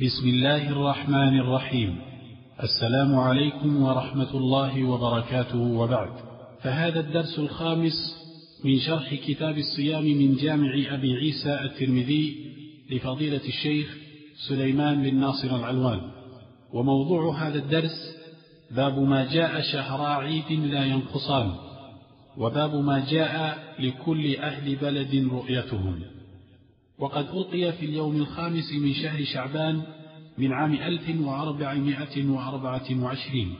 بسم الله الرحمن الرحيم. السلام عليكم ورحمة الله وبركاته وبعد. فهذا الدرس الخامس من شرح كتاب الصيام من جامع أبي عيسى الترمذي لفضيلة الشيخ سليمان بن ناصر العلوان. وموضوع هذا الدرس باب ما جاء شهر عيد لا ينقصان. وباب ما جاء لكل أهل بلد رؤيتهم. وقد ألقي في اليوم الخامس من شهر شعبان من عام ألف وأربعمائة وأربعة وعشرين.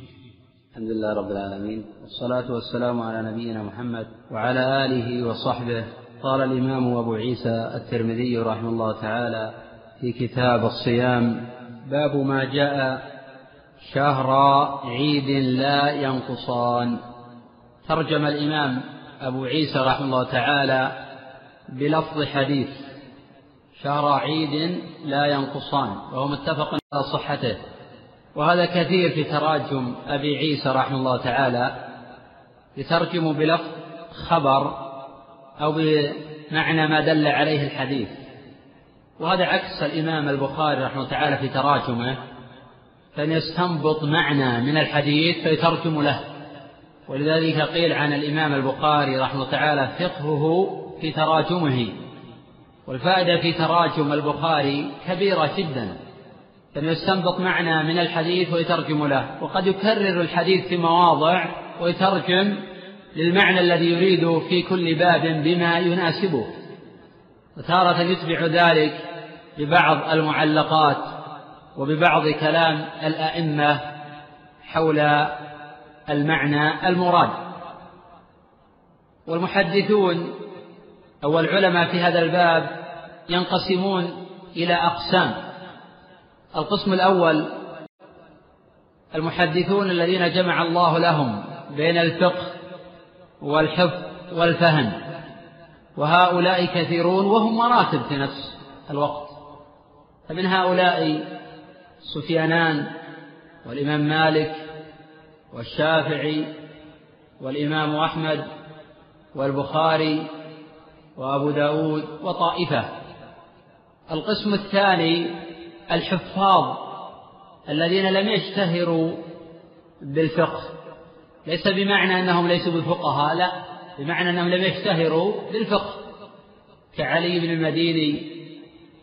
الحمد لله رب العالمين والصلاة والسلام على نبينا محمد وعلى آله وصحبه. قال الإمام أبو عيسى الترمذي رحمه الله تعالى في كتاب الصيام باب ما جاء شهر عيد لا ينقصان. ترجم الإمام أبو عيسى رحمه الله تعالى بلفظ حديث. شهر عيد لا ينقصان وهو متفق على صحته. وهذا كثير في تراجم أبي عيسى رحمه الله تعالى يترجم بلفظ خبر أو بمعنى ما دل عليه الحديث. وهذا عكس الإمام البخاري رحمه الله تعالى في تراجمه فإن يستنبط معنى من الحديث فيترجم له. ولذلك قيل عن الإمام البخاري رحمه الله تعالى فقهه في تراجمه. والفائدة في تراجم البخاري كبيرة جدا. أن يستنبط معنى من الحديث ويترجم له. وقد يكرر الحديث في مواضع ويترجم للمعنى الذي يريد في كل باب بما يناسبه. وتارة يتبع ذلك ببعض المعلقات وببعض كلام الأئمة حول المعنى المراد. والمحدثون أو العلماء في هذا الباب ينقسمون إلى أقسام. القسم الأول المحدثون الذين جمع الله لهم بين الفقه والحفظ والفهم وهؤلاء كثيرون وهم مراتب في نفس الوقت. فمن هؤلاء سفيانان والإمام مالك والشافعي والإمام أحمد والبخاري وأبو داود وطائفة. القسم الثاني الحفاظ الذين لم يشتهروا بالفقه. ليس بمعنى أنهم ليسوا بفقهاء لا بمعنى أنهم لم يشتهروا بالفقه. كعلي بن المديني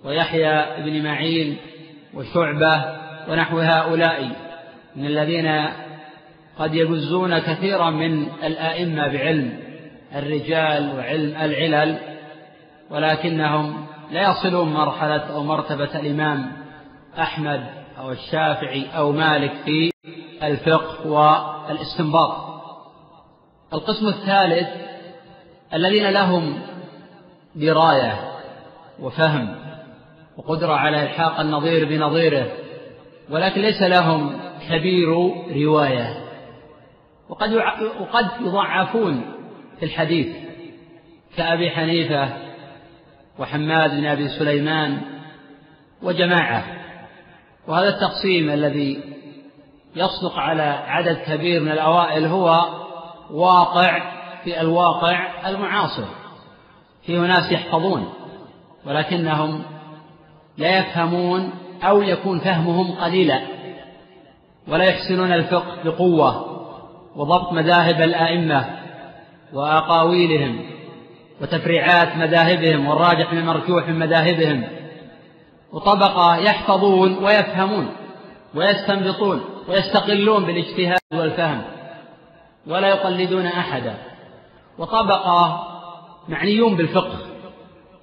ويحيى بن معين وشعبة ونحو هؤلاء من الذين قد يجزون كثيرا من الآئمة بعلم الرجال وعلم العلل ولكنهم لا يصلون مرحلة أو مرتبة الإمام أحمد أو الشافعي أو مالك في الفقه والإستنباط. القسم الثالث الذين لهم دراية وفهم وقدرة على إلحاق النظير بنظيره ولكن ليس لهم كبير رواية. وقد وقد يضعفون في الحديث كأبي حنيفة وحماد بن أبي سليمان وجماعة. وهذا التقسيم الذي يصدق على عدد كبير من الأوائل هو واقع في الواقع المعاصر. فيه ناس يحفظون ولكنهم لا يفهمون أو يكون فهمهم قليلا ولا يحسنون الفقه بقوة وضبط مذاهب الآئمة وأقاويلهم. وتفريعات مذاهبهم والراجح من المرجوح من مذاهبهم. وطبقة يحفظون ويفهمون ويستنبطون ويستقلون بالاجتهاد والفهم ولا يقلدون أحدا. وطبقة معنيون بالفقه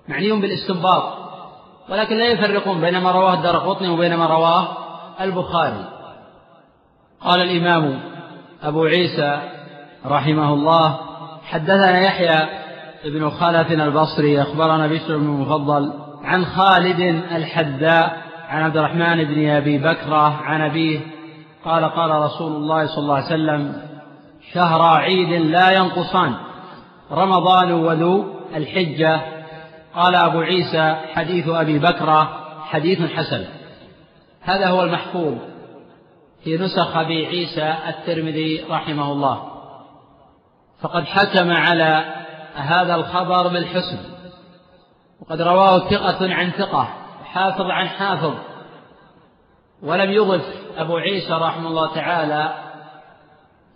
معنيون بالاستنباط ولكن لا يفرقون بين ما رواه الدرقطني وبين ما رواه البخاري. قال الإمام أبو عيسى رحمه الله حدثنا يحيى بن خلف البصري أخبرنا بشر بن المفضل عن خالد الحذاء عن عبد الرحمن بن أبي بكرة عن أبيه قال قال رسول الله صلى الله عليه وسلم شهر عيد لا ينقصان رمضان وذو الحجة قال أبو عيسى حديث أبي بكرة حديث حسن هذا هو المحفوظ في نسخ أبي عيسى الترمذي رحمه الله فقد حكم على هذا الخبر بالحسن. وقد رواه ثقة عن ثقة حافظ عن حافظ. ولم يضف أبو عيسى رحمه الله تعالى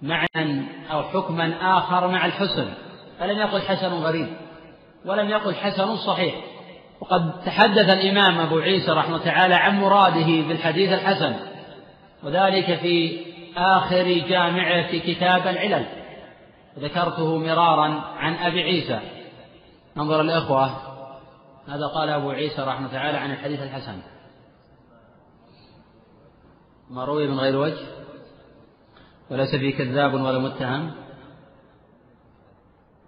معنى أو حكما آخر مع الحسن. فلم يقل حسن غريب ولم يقل حسن صحيح. وقد تحدث الإمام أبو عيسى رحمه الله تعالى عن مراده بالحديث الحسن. وذلك في آخر جامعة في كتاب العلل. ذكرته مرارا عن أبي عيسى. انظر الإخوة هذا قال أبو عيسى رحمه تعالى عن الحديث الحسن؟ ما روي من غير وجه؟ وليس فيه كذاب ولا متهم؟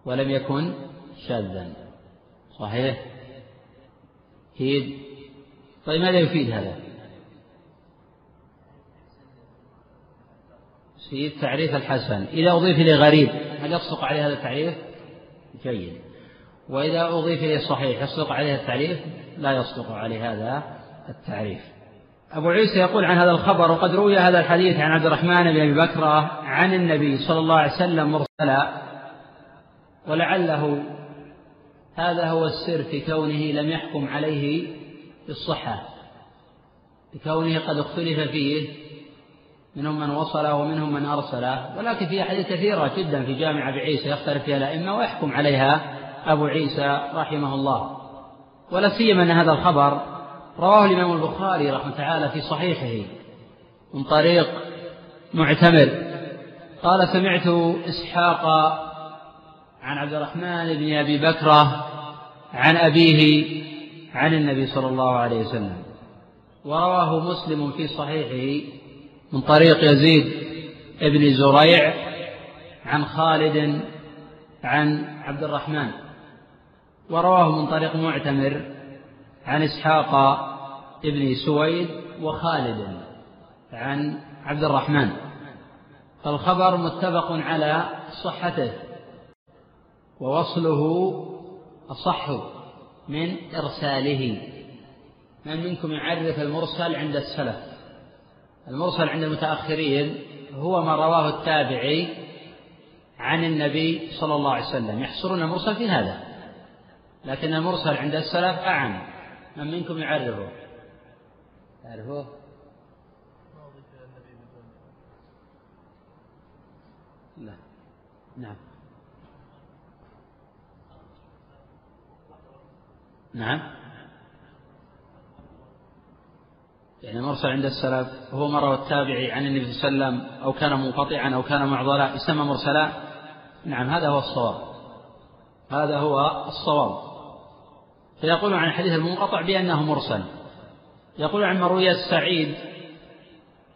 ولم يكن شاذا. صحيح؟ يفيد طيب ماذا يفيد هذا؟ يفيد تعريف الحسن. إذا أضيف إليه غريب. هل يصدق عليه هذا التعريف؟ جيد. وإذا أضيف إليه صحيح يصدق عليه التعريف؟ لا يصدق عليه هذا التعريف. أبو عيسى يقول عن هذا الخبر وقد روي هذا الحديث عن عبد الرحمن بن أبي بكرة عن النبي صلى الله عليه وسلم مرسلا ولعله هذا هو السر في كونه لم يحكم عليه بالصحة بكونه قد اختلف فيه منهم من وصله ومنهم من أرسله. ولكن في أحاديث كثيرة جدا في جامع أبي عيسى يختلف فيها الأئمة ويحكم عليها أبو عيسى رحمه الله. ولا سيما أن هذا الخبر رواه الإمام البخاري رحمه تعالى في صحيحه من طريق معتمر. قال سمعت إسحاق عن عبد الرحمن بن أبي بكرة عن أبيه عن النبي صلى الله عليه وسلم. ورواه مسلم في صحيحه من طريق يزيد بن زريع عن خالد عن عبد الرحمن ورواه من طريق معتمر عن إسحاق بن سويد وخالد عن عبد الرحمن. فالخبر متفق على صحته ووصله أصح من إرساله. من منكم يعرف المرسل عند السلف؟ المرسل عند المتأخرين هو ما رواه التابعي عن النبي صلى الله عليه وسلم. يحصرون المرسل في هذا لكن المرسل عند السلف أعم. من منكم يعرفه؟ يعرفه؟ لا. نعم. نعم. يعني المرسل عند السلف هو ما روى التابعي عن النبي صلى الله عليه وسلم أو كان منقطعا أو كان معضلا يسمى مرسلا نعم هذا هو الصواب. هذا هو الصواب. فيقول عن الحديث المنقطع بأنه مرسل. يقول عن مروية السعيد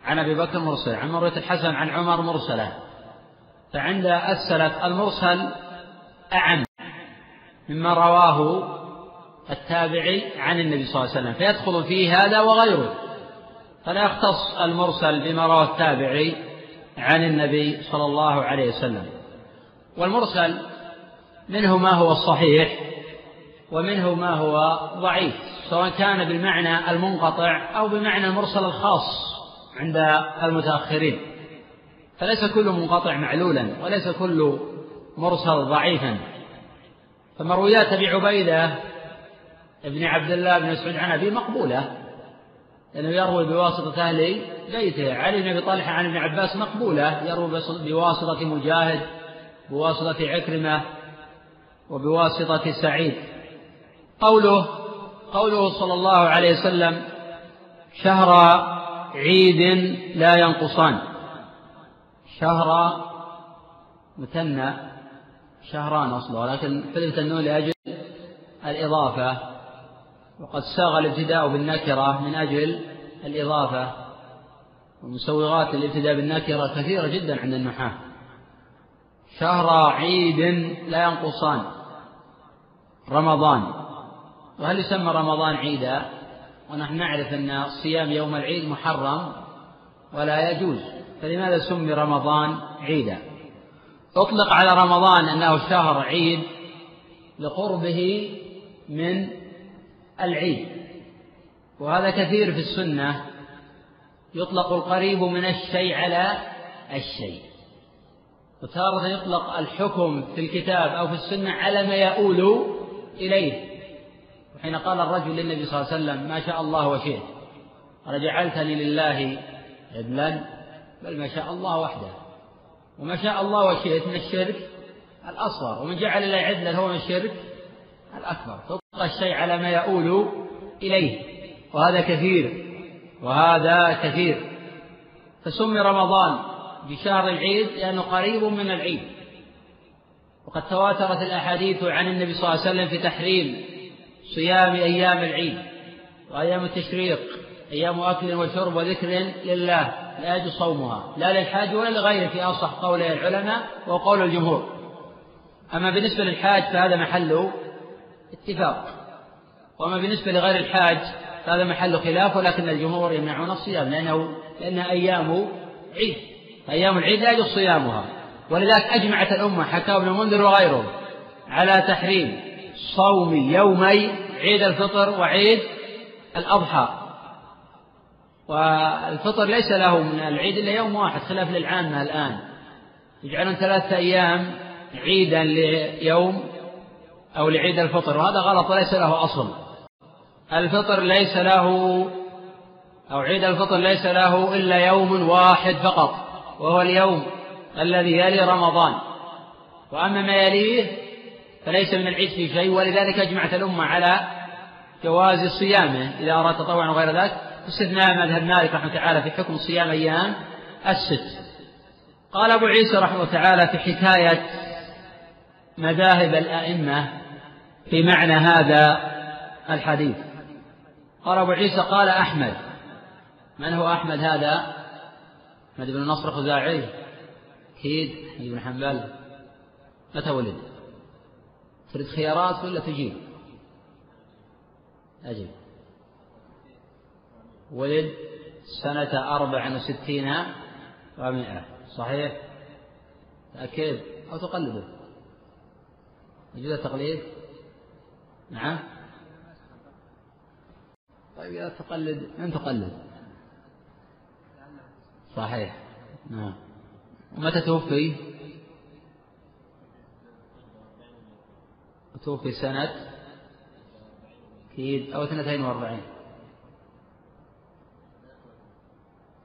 عن أبي بكر مرسل عن مروية الحسن عن عمر مرسلة. فعند السلف المرسل أعم مما رواه التابعي عن النبي صلى الله عليه وسلم فيدخل فيه هذا وغيره. فلا يختص المرسل بما رواه التابعي عن النبي صلى الله عليه وسلم. والمرسل منه ما هو الصحيح ومنه ما هو ضعيف سواء كان بالمعنى المنقطع أو بمعنى المرسل الخاص عند المتأخرين. فليس كل منقطع معلولا وليس كل مرسل ضعيفا. فمرويات أبي عبيدة ابن عبد الله بن مسعود عن أبيه مقبولة لأنه يروي بواسطة أهل بيته. علي بن أبي طلحة عن ابن عباس مقبولة يروي بواسطة مجاهد بواسطة عكرمة وبواسطة سعيد. قوله قوله صلى الله عليه وسلم شهر عيد لا ينقصان. شهر مثنى شهران أصله لكن حذفت النون لأجل الإضافة. وقد ساغ الابتداء بالنكرة من أجل الإضافة ومسوغات الابتداء بالنكرة كثيرة جدا عند النحاة. شهر عيد لا ينقصان رمضان. وهل يسمى رمضان عيدا؟ ونحن نعرف أن صيام يوم العيد محرم ولا يجوز فلماذا سمي رمضان عيدا؟ أطلق على رمضان أنه شهر عيد لقربه من العيد. وهذا كثير في السنة. يطلق القريب من الشيء على الشيء. وتارة يطلق الحكم في الكتاب أو في السنة على ما يؤول إليه. وحين قال الرجل للنبي صلى الله عليه وسلم ما شاء الله وشئت. قال جعلتني لله عدلا. بل ما شاء الله وحده. وما شاء الله وشئت من الشرك الأصغر. ومن جعل الله عدلا هو من الشرك الأكبر تطلق الشيء على ما يؤول إليه. وهذا كثير وهذا كثير. فسمي رمضان بشهر العيد لأنه قريب من العيد. وقد تواترت الأحاديث عن النبي صلى الله عليه وسلم في تحريم صيام أيام العيد وأيام التشريق أيام أكل وشرب وذكر لله لا يجوز صومها. لا للحاج ولا لغيره في أصح قول العلماء وقول الجمهور. أما بالنسبة للحاج فهذا محل اتفاق. وأما بالنسبة لغير الحاج فهذا محل خلاف ولكن الجمهور يمنعون الصيام لأنه لأنها أيام عيد. أيام العيد لا يجوز صيامها. ولذلك أجمعت الأمة حكى ابن المنذر وغيره على تحريم صوم يومي عيد الفطر وعيد الأضحى. والفطر ليس له من العيد إلا يوم واحد خلاف للعامة الآن. يجعلون ثلاثة أيام عيدا ليوم أو لعيد الفطر وهذا غلط وليس له أصل. الفطر ليس له أو عيد الفطر ليس له إلا يوم واحد فقط وهو اليوم الذي يلي رمضان. وأما ما يليه فليس من العيد في شيء ولذلك أجمعت الأمة على جواز صيامه. إذا أراد تطوعا وغير ذلك استثناء مذهب مالك رحمه تعالى في حكم صيام أيام الست. قال أبو عيسى رحمه تعالى في حكاية مذاهب الأئمة في معنى هذا الحديث. قال أبو عيسى قال أحمد. من هو أحمد هذا؟ أحمد بن نصر الخزاعي. أكيد بن حنبل. متى ولد؟ تريد خيارات ولا تجيب؟ أجب ولد سنة أربع وستين ومائة. صحيح؟ تأكد أو تقلده. يجوز التقليد؟ نعم. طيب إذا تقلد من تقلد؟ صحيح. نعم. ومتى توفي؟ توفي سنة أكيد أو اثنتين وأربعين.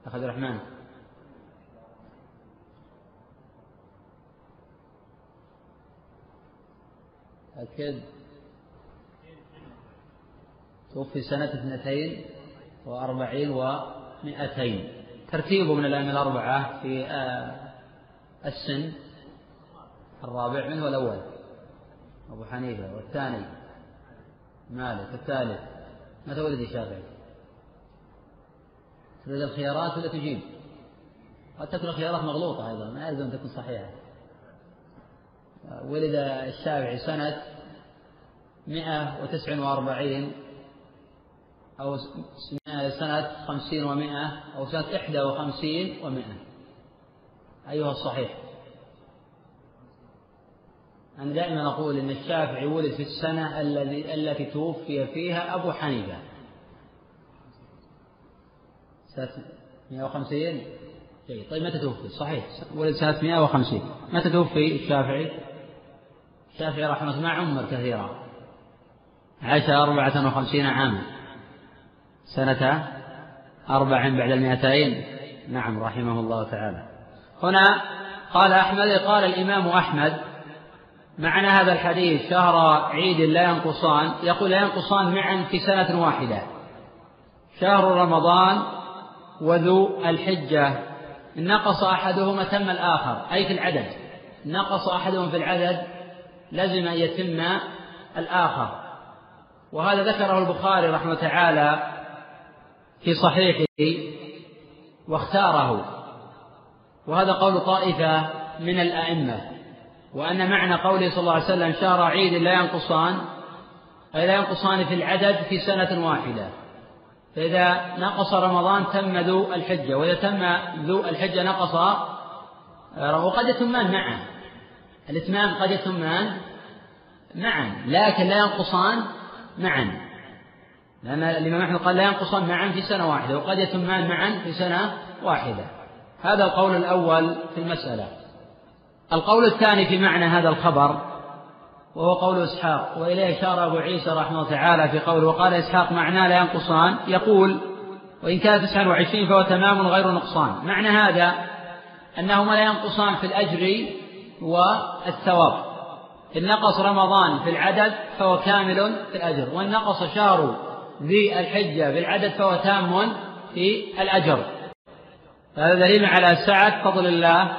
أخذ الرحمن. أكد. توفي سنة اثنتين وأربعين ومئتين. ترتيبه من الأئمة الأربعة في آه، السن الرابع من هو الأول أبو حنيفة والثاني مالك الثالث متى ولد الشافعي تريد الخيارات ولا تجيب؟ قد تكون الخيارات مغلوطة أيضا ما يلزم أن تكون صحيحة. ولد الشافعي سنة مئة وتسع وأربعين أو سنة خمسين ومائة أو سنة إحدى وخمسين ومائة. أيها الصحيح. أنا دائما أقول إن الشافعي ولد في السنة الذي التي توفي فيها أبو حنيفة. سنة 150 جيد. طيب متى توفي؟ صحيح. ولد سنة 150 متى توفي الشافعي؟ الشافعي رحمة الله ما عمر كثيرا. عاش أربعة وخمسين عاما. سنة أربع بعد المئتين. نعم رحمه الله تعالى. هنا قال أحمد قال الإمام أحمد معنى هذا الحديث شهر عيد لا ينقصان يقول لا ينقصان معا في سنة واحدة. شهر رمضان وذو الحجة. نقص أحدهما تم الآخر أي في العدد. نقص أحدهم في العدد لزم أن يتم الآخر. وهذا ذكره البخاري رحمه تعالى في صحيحه واختاره. وهذا قول طائفة من الأئمة. وأن معنى قوله صلى الله عليه وسلم شهر عيد لا ينقصان أي لا ينقصان في العدد في سنة واحدة. فإذا نقص رمضان تم ذو الحجة وإذا تم ذو الحجة نقص وقد يتمان معا. الإتمام قد يتمان معا لكن لا ينقصان معا. لأن الإمام أحمد قال لا ينقصان معا في سنة واحدة وقد يتمان معا في سنة واحدة. هذا القول الأول في المسألة. القول الثاني في معنى هذا الخبر وهو قول إسحاق وإليه أشار أبو عيسى رحمه الله تعالى في قوله وقال إسحاق معناه لا ينقصان؟ يقول وإن كان تسعا وعشرين فهو تمام غير نقصان. معنى هذا أنهما لا ينقصان في الأجر والثواب. إن نقص رمضان في العدد فهو كامل في الأجر وإن نقص شهر ذي الحجة في العدد فهو تام في الأجر. هذا دليل على سعة فضل الله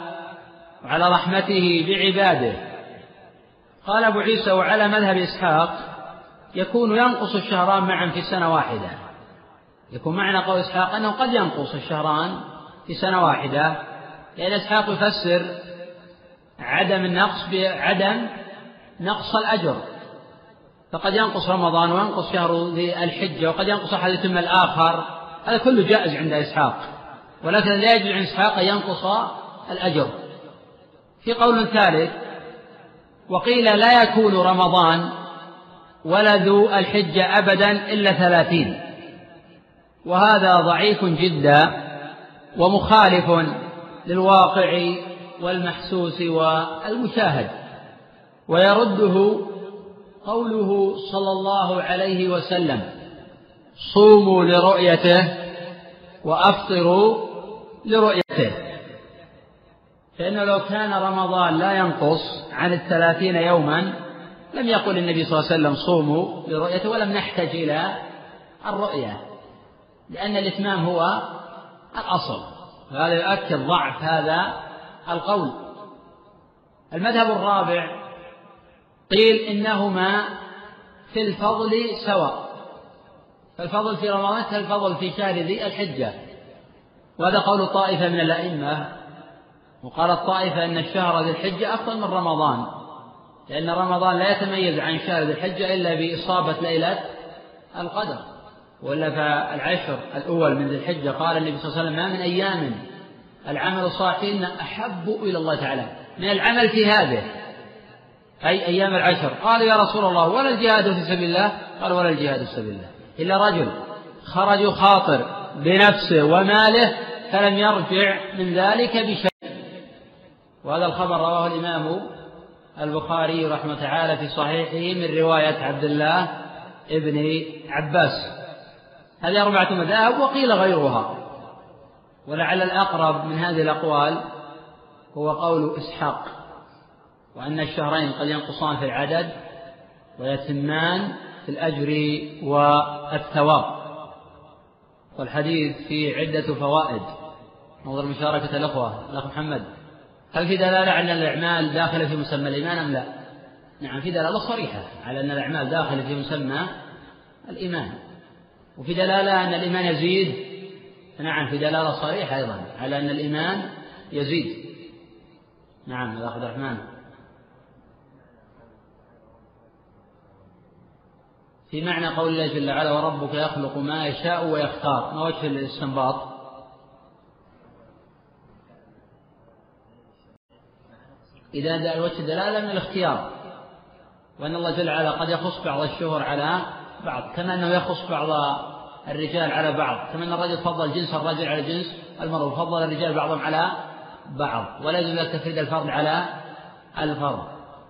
وعلى رحمته بعباده. قال أبو عيسى وعلى مذهب إسحاق يكون ينقص الشهران معا في سنة واحدة. يكون معنى قول إسحاق أنه قد ينقص الشهران في سنة واحدة لأن إسحاق يفسر عدم النقص بعدم نقص الأجر. فقد ينقص رمضان وينقص شهر ذي الحجة وقد ينقص أحد يتم الآخر. هذا كله جائز عند إسحاق. ولكن لا يجوز عند إسحاق أن ينقص الأجر. في قول ثالث وقيل لا يكون رمضان ولا ذو الحجة أبدا إلا ثلاثين. وهذا ضعيف جدا ومخالف للواقع والمحسوس والمشاهد. ويرده قوله صلى الله عليه وسلم صوموا لرؤيته وأفطروا لرؤيته. فانه لو كان رمضان لا ينقص عن الثلاثين يوما لم يقل النبي صلى الله عليه وسلم صوموا لرؤيته ولم نحتج إلى الرؤية لأن الإتمام هو الأصل. وهذا يؤكد ضعف هذا القول. المذهب الرابع قيل إنهما في الفضل سواء. فالفضل في رمضان كالفضل في شهر ذي الحجة. وهذا قول طائفة من الأئمة. وقالت طائفة أن الشهر ذي الحجة أفضل من رمضان لأن رمضان لا يتميز عن شهر ذي الحجة إلا بإصابة ليلة القدر. ولا فالعشر الأول من ذي الحجة قال النبي صلى الله عليه وسلم ما من أيام العمل الصالح أحب إلى الله تعالى. من العمل في هذه. أي أيام العشر. قالوا يا رسول الله ولا الجهاد في سبيل الله؟ قال ولا الجهاد في سبيل الله. إلا رجل خرج يخاطر بنفسه وماله فلم يرجع من ذلك بشيء. وهذا الخبر رواه الإمام البخاري رحمه تعالى في صحيحه من رواية عبد الله ابن عباس. هذه أربعة مذاهب وقيل غيرها. ولعل الأقرب من هذه الأقوال هو قول إسحاق. وأن الشهرين قد ينقصان في العدد ويتمان في الأجر والثواب. والحديث فيه عدة فوائد. نظر مشاركة الأخوة. الأخ محمد. هل في دلالة على أن الأعمال داخلة في مسمى الإيمان أم لا؟ نعم في دلالة صريحة على أن الأعمال داخلة في مسمى الإيمان. وفي دلالة أن الإيمان يزيد. نعم في دلالة صريحة أيضا على أن الإيمان يزيد. نعم الأخ عبد الرحمن. في معنى قول الله جل وعلا وربك يخلق ما يشاء ويختار. ما وجه الاستنباط؟ إذا وجه دلالة من الاختيار وأن الله جل وعلا قد يخص بعض الشهور على بعض كما أنه يخص بعض الرجال على بعض كما أن الرجل فضل جنس الرجل على جنس المرء وفضل الرجال بعضهم على بعض ولا يجوز تفريد الفرد على الفرد.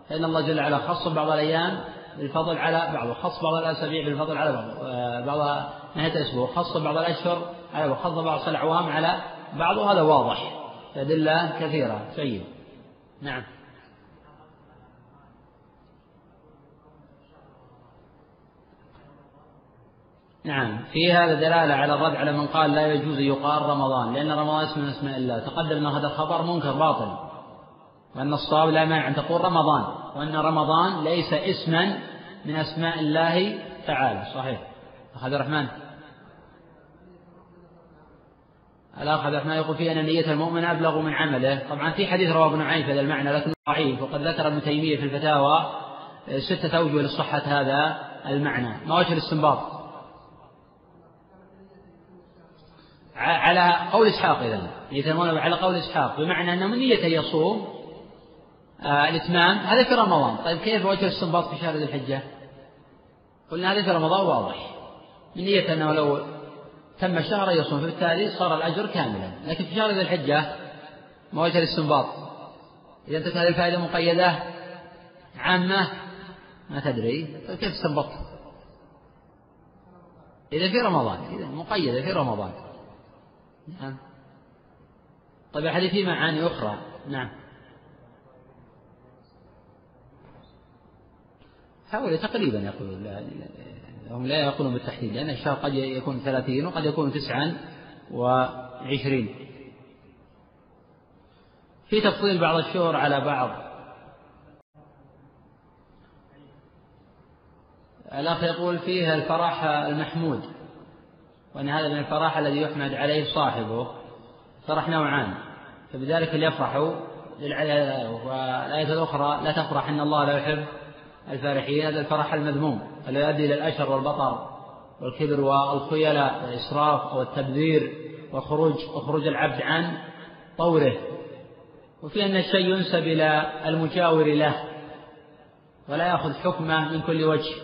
فإن الله جل وعلا خص بعض الأيام بالفضل على بعض وخص بعض الأسابيع بالفضل على بعض آه، بعض نهاية الأسبوع خص بعض الأشهر على وخص بعض الأعوام على بعض وهذا واضح أدلة كثيرة سيد نعم. نعم في هذا دلالة على الرد على من قال لا يجوز يقال رمضان لأن رمضان اسم من أسماء الله تقدم أن هذا الخبر منكر باطل. وأن الصواب لا مانع أن تقول رمضان وأن رمضان ليس اسما من أسماء الله تعالى صحيح. أخ عبد الرحمن. الأخ عبد الرحمن يقول فيه أن نية المؤمن أبلغ من عمله. طبعا في حديث رواه ابن عين في هذا المعنى لكنه ضعيف وقد ذكر ابن تيمية في الفتاوى ستة أوجه لصحة هذا المعنى. ما وجه الاستنباط؟ على قول إسحاق إذا نية المؤمن على قول إسحاق بمعنى أنه من نية يصوم آه الإتمام هذا في رمضان. طيب كيف وجه الاستنباط في شهر ذي الحجة؟ قلنا هذا في رمضان واضح. من نية أنه لو تم شهر يصوم فبالتالي صار الأجر كاملا. لكن في شهر ذي الحجة ما وجه الاستنباط. إذا أنت هذه الفائدة مقيدة عامة ما تدري. طيب كيف استنبطت إذا في رمضان إذا مقيدة في رمضان. نعم. طيب الحديث فيه معاني أخرى؟ نعم. هؤلاء تقريبا يقولون هم لا يقولون بالتحديد لأن الشهر قد يكون ثلاثين وقد يكون تسعا وعشرين. في تفصيل بعض الشهور على بعض. الأخ يقول فيها الفرح المحمود وأن هذا من الفرح الذي يحمد عليه صاحبه. فرح نوعان فبذلك فليفرحوا والآية الأخرى لا تفرح إن الله لا يحب الفارحين هذا الفرح المذموم الذي يؤدي إلى الأشر والبطر والكبر والخيلاء والإسراف والتبذير وخروج وخروج العبد عن طوره. وفي أن الشيء ينسب إلى المجاور له ولا يأخذ حكمه من كل وجه.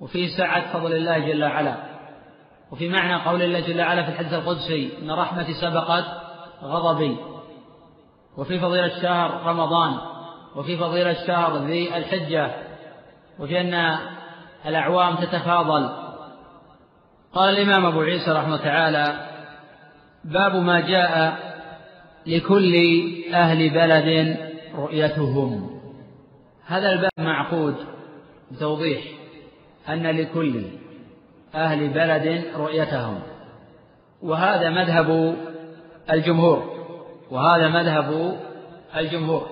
وفيه سعة فضل الله جل وعلا. وفي معنى قول الله جل وعلا في الحديث القدسي إن رحمتي سبقت غضبي. وفي فضيلة شهر رمضان. وفي فضيلة شهر ذي الحجة وفي أن الأعوام تتفاضل. قال الإمام أبو عيسى رحمه تعالى باب ما جاء لكل أهل بلد رؤيتهم. هذا الباب معقود بتوضيح أن لكل أهل بلد رؤيتهم وهذا مذهب الجمهور وهذا مذهب الجمهور.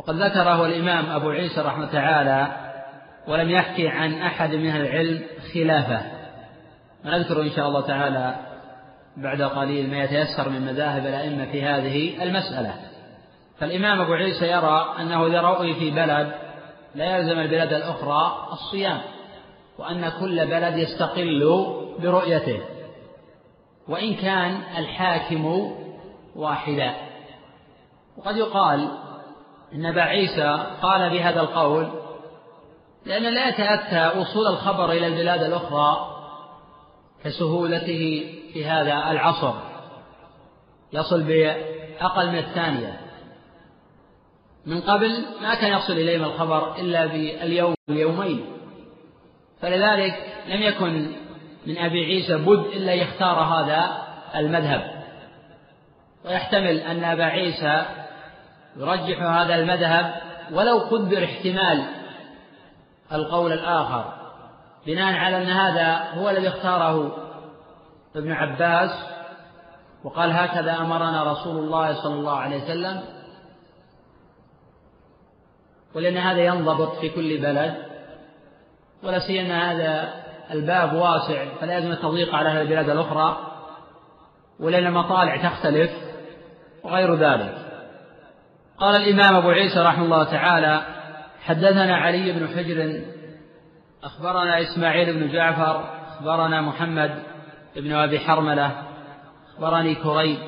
وقد ذكره الإمام أبو عيسى رحمه تعالى ولم يحكي عن أحد من العلم خلافه. ونذكر إن شاء الله تعالى بعد قليل ما يتيسر من مذاهب الأئمة في هذه المسألة. فالإمام أبو عيسى يرى أنه إذا رؤي في بلد لا يلزم البلاد الأخرى الصيام وأن كل بلد يستقل برؤيته. وإن كان الحاكم واحدا. وقد يقال إن أبا عيسى قال بهذا القول لأن لا يتأتى وصول الخبر إلى البلاد الأخرى كسهولته في هذا العصر. يصل بأقل من الثانية. من قبل ما كان يصل إليهم الخبر إلا باليوم اليومين. فلذلك لم يكن من أبي عيسى بد إلا يختار هذا المذهب. ويحتمل أن أبا عيسى يرجح هذا المذهب ولو قدر احتمال القول الآخر بناء على أن هذا هو الذي اختاره ابن عباس وقال هكذا أمرنا رسول الله صلى الله عليه وسلم ولأن هذا ينضبط في كل بلد ولا سيما هذا الباب واسع فلا يلزم التضييق على البلاد الأخرى ولأن المطالع تختلف وغير ذلك. قال الإمام أبو عيسى رحمه الله تعالى حدثنا علي بن حجر أخبرنا إسماعيل بن جعفر أخبرنا محمد بن أبي حرملة أخبرني كريب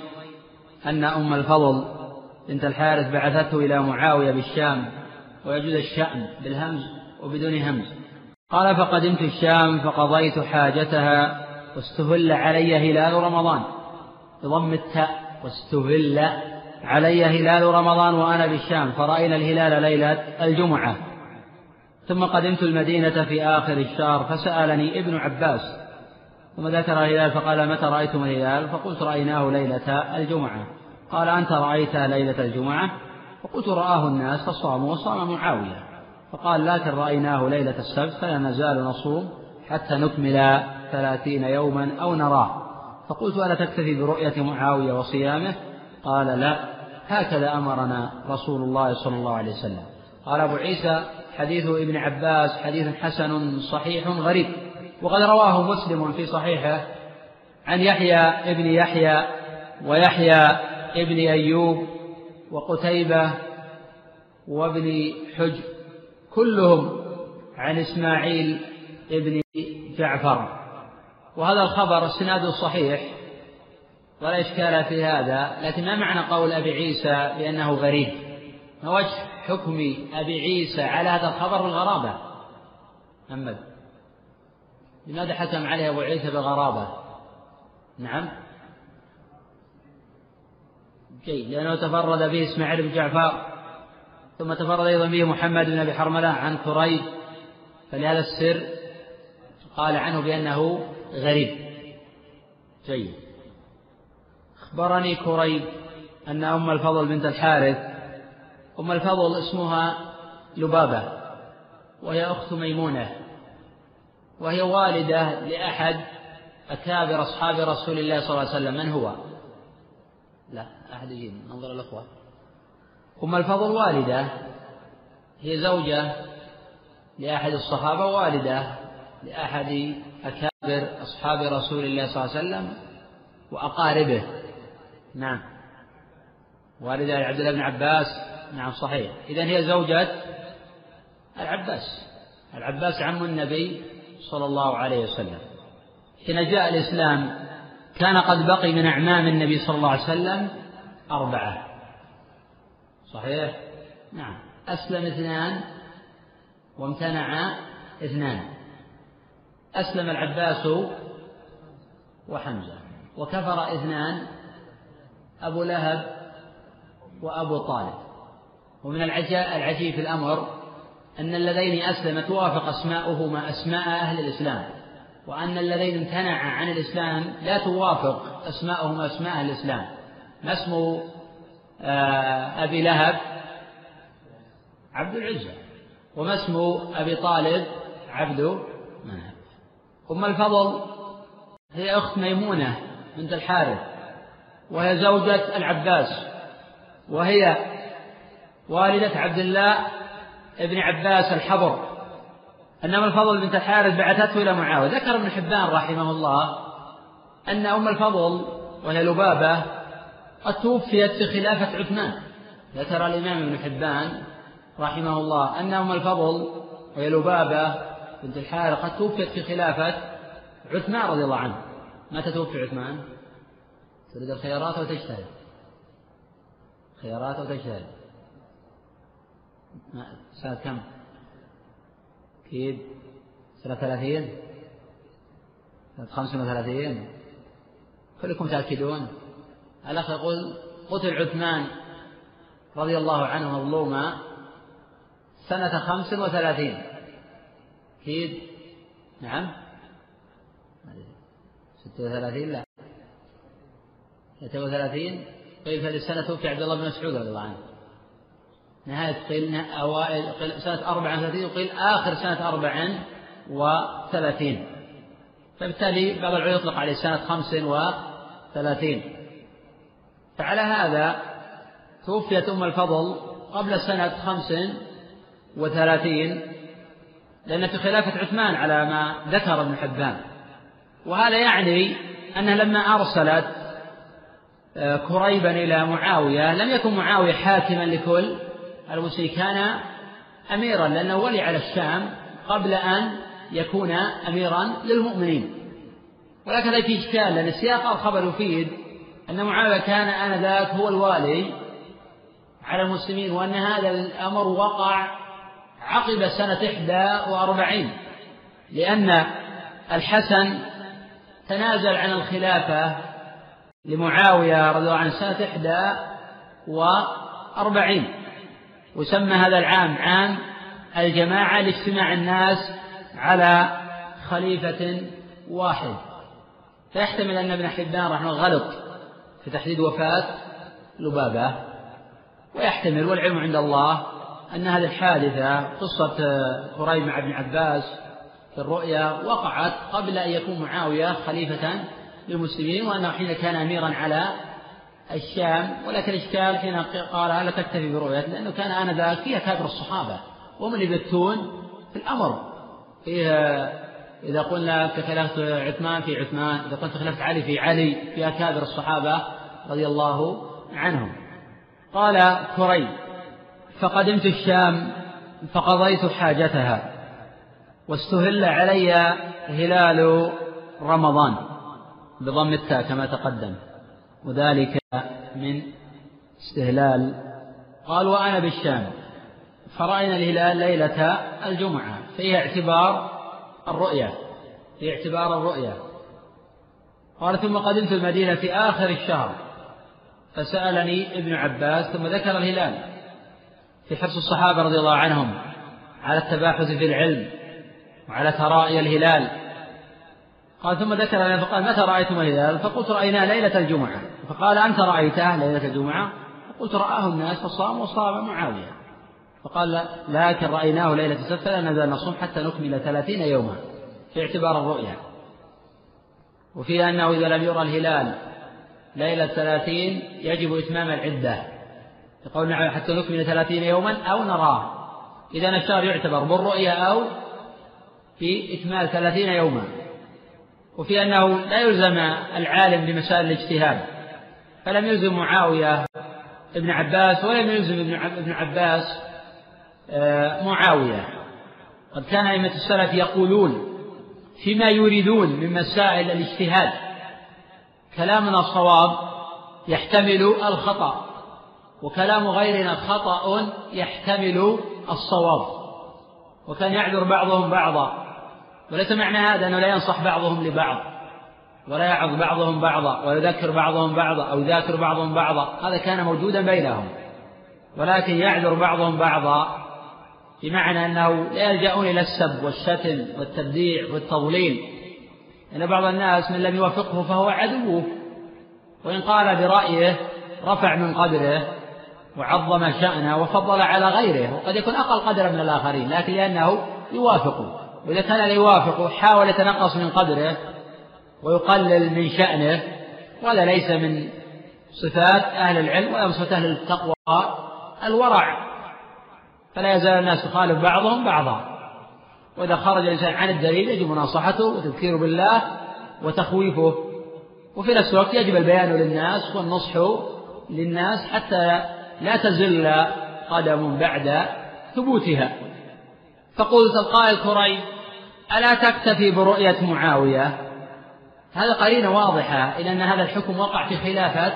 أن أم الفضل بنت الحارث بعثته إلى معاوية بالشام ويجوز الشأن بالهمز وبدون همز. قال فقدمت الشام فقضيت حاجتها واستهل علي هلال رمضان بضم التاء واستهل علي هلال رمضان وأنا بالشام فرأينا الهلال ليلة الجمعة. ثم قدمت المدينة في آخر الشهر فسألني ابن عباس ثم ذكر الهلال فقال متى رأيتم الهلال فقلت رأيناه ليلة الجمعة. قال أنت رأيته ليلة الجمعة؟ فقلت رآه الناس فصاموا وصام معاوية. فقال لكن رأيناه ليلة السبت فلا نزال نصوم حتى نكمل ثلاثين يوما أو نراه. فقلت ألا تكتفي برؤية معاوية وصيامه؟ قال لا. هكذا أمرنا رسول الله صلى الله عليه وسلم. قال أبو عيسى حديث ابن عباس حديث حسن صحيح غريب. وقد رواه مسلم في صحيحه عن يحيى ابن يحيى ويحيى ابن أيوب وقتيبة وابن حجر كلهم عن إسماعيل ابن جعفر. وهذا الخبر سناده صحيح ولا إشكال في هذا لكن ما معنى قول أبي عيسى بأنه غريب؟ ما وجه حكم أبي عيسى على هذا الخبر بالغرابة؟ محمد. لماذا حكم عليه أبو عيسى بالغرابة؟ نعم. جيد. لأنه تفرد به إسماعيل بن جعفر ثم تفرد أيضا به محمد بن أبي حرملة عن كريب فلهذا السر قال عنه بأنه غريب. جيد. أخبرني كريب أن أم الفضل بنت الحارث أم الفضل اسمها لبابة وهي أخت ميمونة وهي والدة لأحد أكابر أصحاب رسول الله صلى الله عليه وسلم. من هو؟ لا أحد يجيب. ننظر الأخوة. أم الفضل والدة هي زوجة لأحد الصحابة والدة لأحد أكابر أصحاب رسول الله صلى الله عليه وسلم وأقاربه. نعم. والدة عبد الله بن عباس. نعم صحيح. إذا هي زوجة العباس. العباس عم النبي صلى الله عليه وسلم. حين جاء الإسلام كان قد بقي من أعمام النبي صلى الله عليه وسلم أربعة. صحيح؟ نعم. أسلم اثنان وامتنع اثنان. أسلم العباس وحمزة. وكفر اثنان أبو لهب وأبو طالب. ومن العجيب في الأمر أن اللذين أسلم توافق أسماؤهما أسماء أهل الإسلام. وأن اللذين امتنع عن الإسلام لا توافق أسماءهما أسماء أهل الإسلام. ما اسم آه، أبي لهب؟ عبد العزة. وما اسم أبي طالب؟ عبد أم الفضل هي أخت ميمونة بنت الحارث. وهي زوجة العباس وهي والدة عبد الله ابن عباس الحبر أن أم الفضل بنت الحارث بعثته إلى معاوية. ذكر ابن حبان رحمه الله أن أم الفضل وهي لبابة قد توفيت في خلافة عثمان. ذكر الإمام ابن حبان رحمه الله أن أم الفضل وهي لبابة بنت الحارث قد توفيت في خلافة عثمان رضي الله عنه. متى توفي عثمان؟ تريد الخيارات أو تجتهد؟ خيارات أو تجتهد؟ سنة كم؟ أكيد سنة ثلاثين سنة خمس وثلاثين؟ كلكم تأكدون؟ الأخ يقول قتل عثمان رضي الله عنه مظلوما سنة خمس وثلاثين. أكيد نعم. ستة وثلاثين؟ لا. ستة وثلاثين قيل في هذه السنة توفي عبد الله بن مسعود رضي الله عنه. نهاية قيل أوائل قيل سنة أربع وثلاثين وقيل آخر سنة أربع وثلاثين. فبالتالي بعض العلماء يطلق عليه سنة خمس وثلاثين. فعلى هذا توفيت أم الفضل قبل سنة خمس وثلاثين لأن في خلافة عثمان على ما ذكر ابن حبان. وهذا يعني أنها لما أرسلت كريبا إلى معاوية. لم يكن معاوية حاكما لكل المسلمين كان أميرا لأنه ولي على الشام قبل أن يكون أميرا للمؤمنين. ولكن في إشكال لأن سياق الخبر يفيد أن معاوية كان آنذاك هو الوالي على المسلمين وأن هذا الأمر وقع عقب سنة إحدى وأربعين لأن الحسن تنازل عن الخلافة لمعاوية رضي الله عنه سنة إحدى وأربعين. وسمى هذا العام عام الجماعة لاجتماع الناس على خليفة واحد. فيحتمل أن ابن حبان رحمه الله غلط في تحديد وفاة لبابة. ويحتمل والعلم عند الله أن هذه الحادثة قصة قريب مع ابن عباس في الرؤيا وقعت قبل أن يكون معاوية خليفة للمسلمين وأنه حين كان أميرا على الشام ولكن الإشكال حين قال لا تكتفي برؤيته لأنه كان آنذاك فيها كابر الصحابة وهم اللي يبتون في الأمر. فيها إذا قلنا في خلافة عثمان في عثمان. إذا قلت في خلافة علي في علي. في أكابر الصحابة رضي الله عنهم. قال كري فقدمت الشام فقضيت حاجتها واستهل علي هلال رمضان. بضم التاء كما تقدم. وذلك من استهلال قال وأنا بالشام. فرأينا الهلال ليلة الجمعة. فيها اعتبار الرؤية. في اعتبار الرؤية. قال ثم قدمت المدينة في آخر الشهر. فسألني ابن عباس ثم ذكر الهلال. في حرص الصحابة رضي الله عنهم على التباحث في العلم وعلى ترائي الهلال. قال ثم ذكر فقال متى رأيتم الهلال؟ فقلت رأيناه ليلة الجمعة. فقال أنت رأيته ليلة الجمعة؟ فقلت رآه الناس فصام وصام معاوية. فقال لكن رأيناه ليلة السبت فلا نزال نصوم حتى نكمل ثلاثين يوما في اعتبار الرؤيا. وفي أنه إذا لم يرى الهلال ليلة ثلاثين يجب إتمام العدة. يقول نعم حتى نكمل ثلاثين يوما أو نراه. إذا الشهر يعتبر بالرؤيا أو في إكمال ثلاثين يوما. وفي أنه لا يلزم العالم بمسائل الاجتهاد فلم يلزم معاوية ابن عباس ولم يلزم ابن عباس آه، معاوية. قد كان أئمة السلف يقولون فيما يريدون من مسائل الاجتهاد. كلامنا الصواب يحتمل الخطأ وكلام غيرنا خطأ يحتمل الصواب. وكان يعذر بعضهم بعضا. وليس معنى هذا أنه لا ينصح بعضهم لبعض ولا يعظ بعضهم بعضا ويذكر بعضهم بعضا أو يذاكر بعضهم بعضا هذا كان موجودا بينهم ولكن يعذر بعضهم بعضا بمعنى أنه لا يلجأون إلى السب والشتم والتبديع والتضليل إن بعض الناس من لم يوافقه فهو عدوه وإن قال برأيه رفع من قدره وعظم شأنه وفضل على غيره وقد يكون أقل قدرا من الآخرين لكن لأنه يوافقه. وإذا كان لا يوافقه حاول يتنقص من قدره ويقلل من شأنه وهذا ليس من صفات أهل العلم ولا من صفات أهل التقوى الورع. فلا يزال الناس يخالف بعضهم بعضا. وإذا خرج الإنسان عن الدليل يجب مناصحته وتذكيره بالله وتخويفه. وفي نفس الوقت يجب البيان للناس والنصح للناس حتى لا تزل قدم بعد ثبوتها. فقلت القائل كريم ألا تكتفي برؤية معاوية؟ هذا قرينة واضحة إلى أن هذا الحكم وقع في خلافة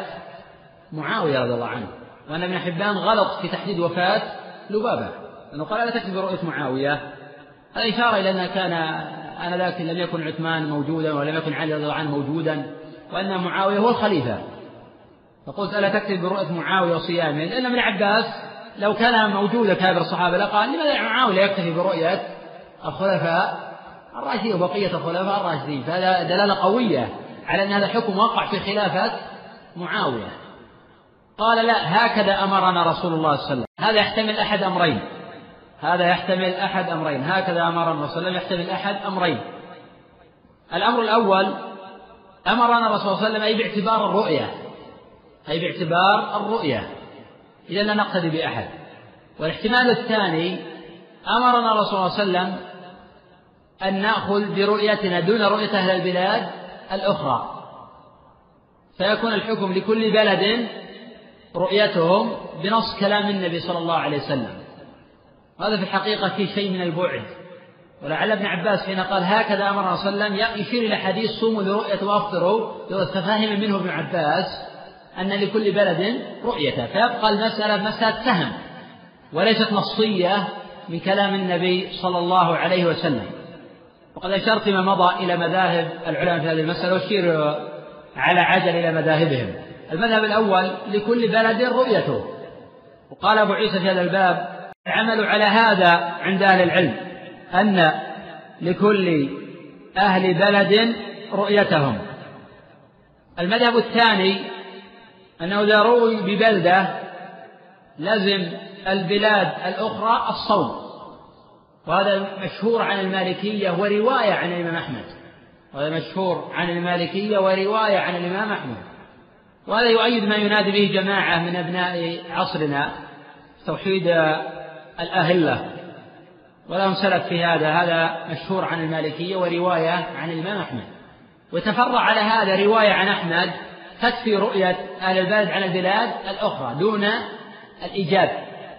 معاوية رضي الله عنه وأن ابن حبان غلط في تحديد وفاة لبابة؟ لأنه قال لا تكتفي برؤية معاوية. هذا إشارة إلى أن كان آنذاك لم يكن عثمان موجودا ولم يكن علي رضي الله عنه موجودا وأن معاوية هو الخليفة. فقلت ألا تكتفي برؤية معاوية وصيامه؟ لأن ابن عباس لو كان موجودا كابر الصحابة لقال لماذا معاوية يكتفي برؤية الخلفاء الراشدين وبقية الخلفاء الراشدين؟ فهذا دلالة قوية على أن هذا الحكم وقع في خلافة معاوية. قال لا هكذا أمرنا رسول الله صلى الله عليه وسلم. هذا يحتمل أحد أمرين. هذا يحتمل أحد أمرين. هكذا أمرنا الرسول صلى الله عليه وسلم. يحتمل أحد أمرين. الأمر الأول أمرنا الرسول صلى الله عليه وسلم أي باعتبار الرؤية. أي باعتبار الرؤية. إذا لا نقتدي بأحد. والاحتمال الثاني أمرنا الرسول صلى الله عليه وسلم أن نأخذ برؤيتنا دون رؤية أهل البلاد الأخرى. فيكون الحكم لكل بلد رؤيتهم بنص كلام النبي صلى الله عليه وسلم. وهذا في الحقيقة في شيء من البعد. ولعل ابن عباس حين قال هكذا أمر صلى الله عليه وسلم يشير إلى حديث صوموا لرؤية وأفطروا فهم منه ابن عباس. أن لكل بلد رؤيته فيبقى المسألة مسألة فهم وليست نصية من كلام النبي صلى الله عليه وسلم. وقد أشرت فيما مضى إلى مذاهب العلماء في هذه المسألة وأشير على عجل إلى مذاهبهم. المذهب الأول لكل بلد رؤيته. وقال أبو عيسى في هذا الباب العمل على هذا عند أهل العلم أن لكل أهل بلد رؤيتهم. المذهب الثاني أنه إذا روي ببلدة لزم البلاد الأخرى الصوم. وهذا مشهور عن المالكية ورواية عن الإمام أحمد. وهذا مشهور عن المالكية ورواية عن الإمام أحمد. وهذا يؤيد ما ينادي به جماعة من أبناء عصرنا توحيد الأهلة. ولهم سلف في هذا. هذا مشهور عن المالكية ورواية عن الإمام أحمد. وتفرع على هذا رواية عن أحمد تكفي رؤية أهل البلد عن البلاد الأخرى دون الإيجاب.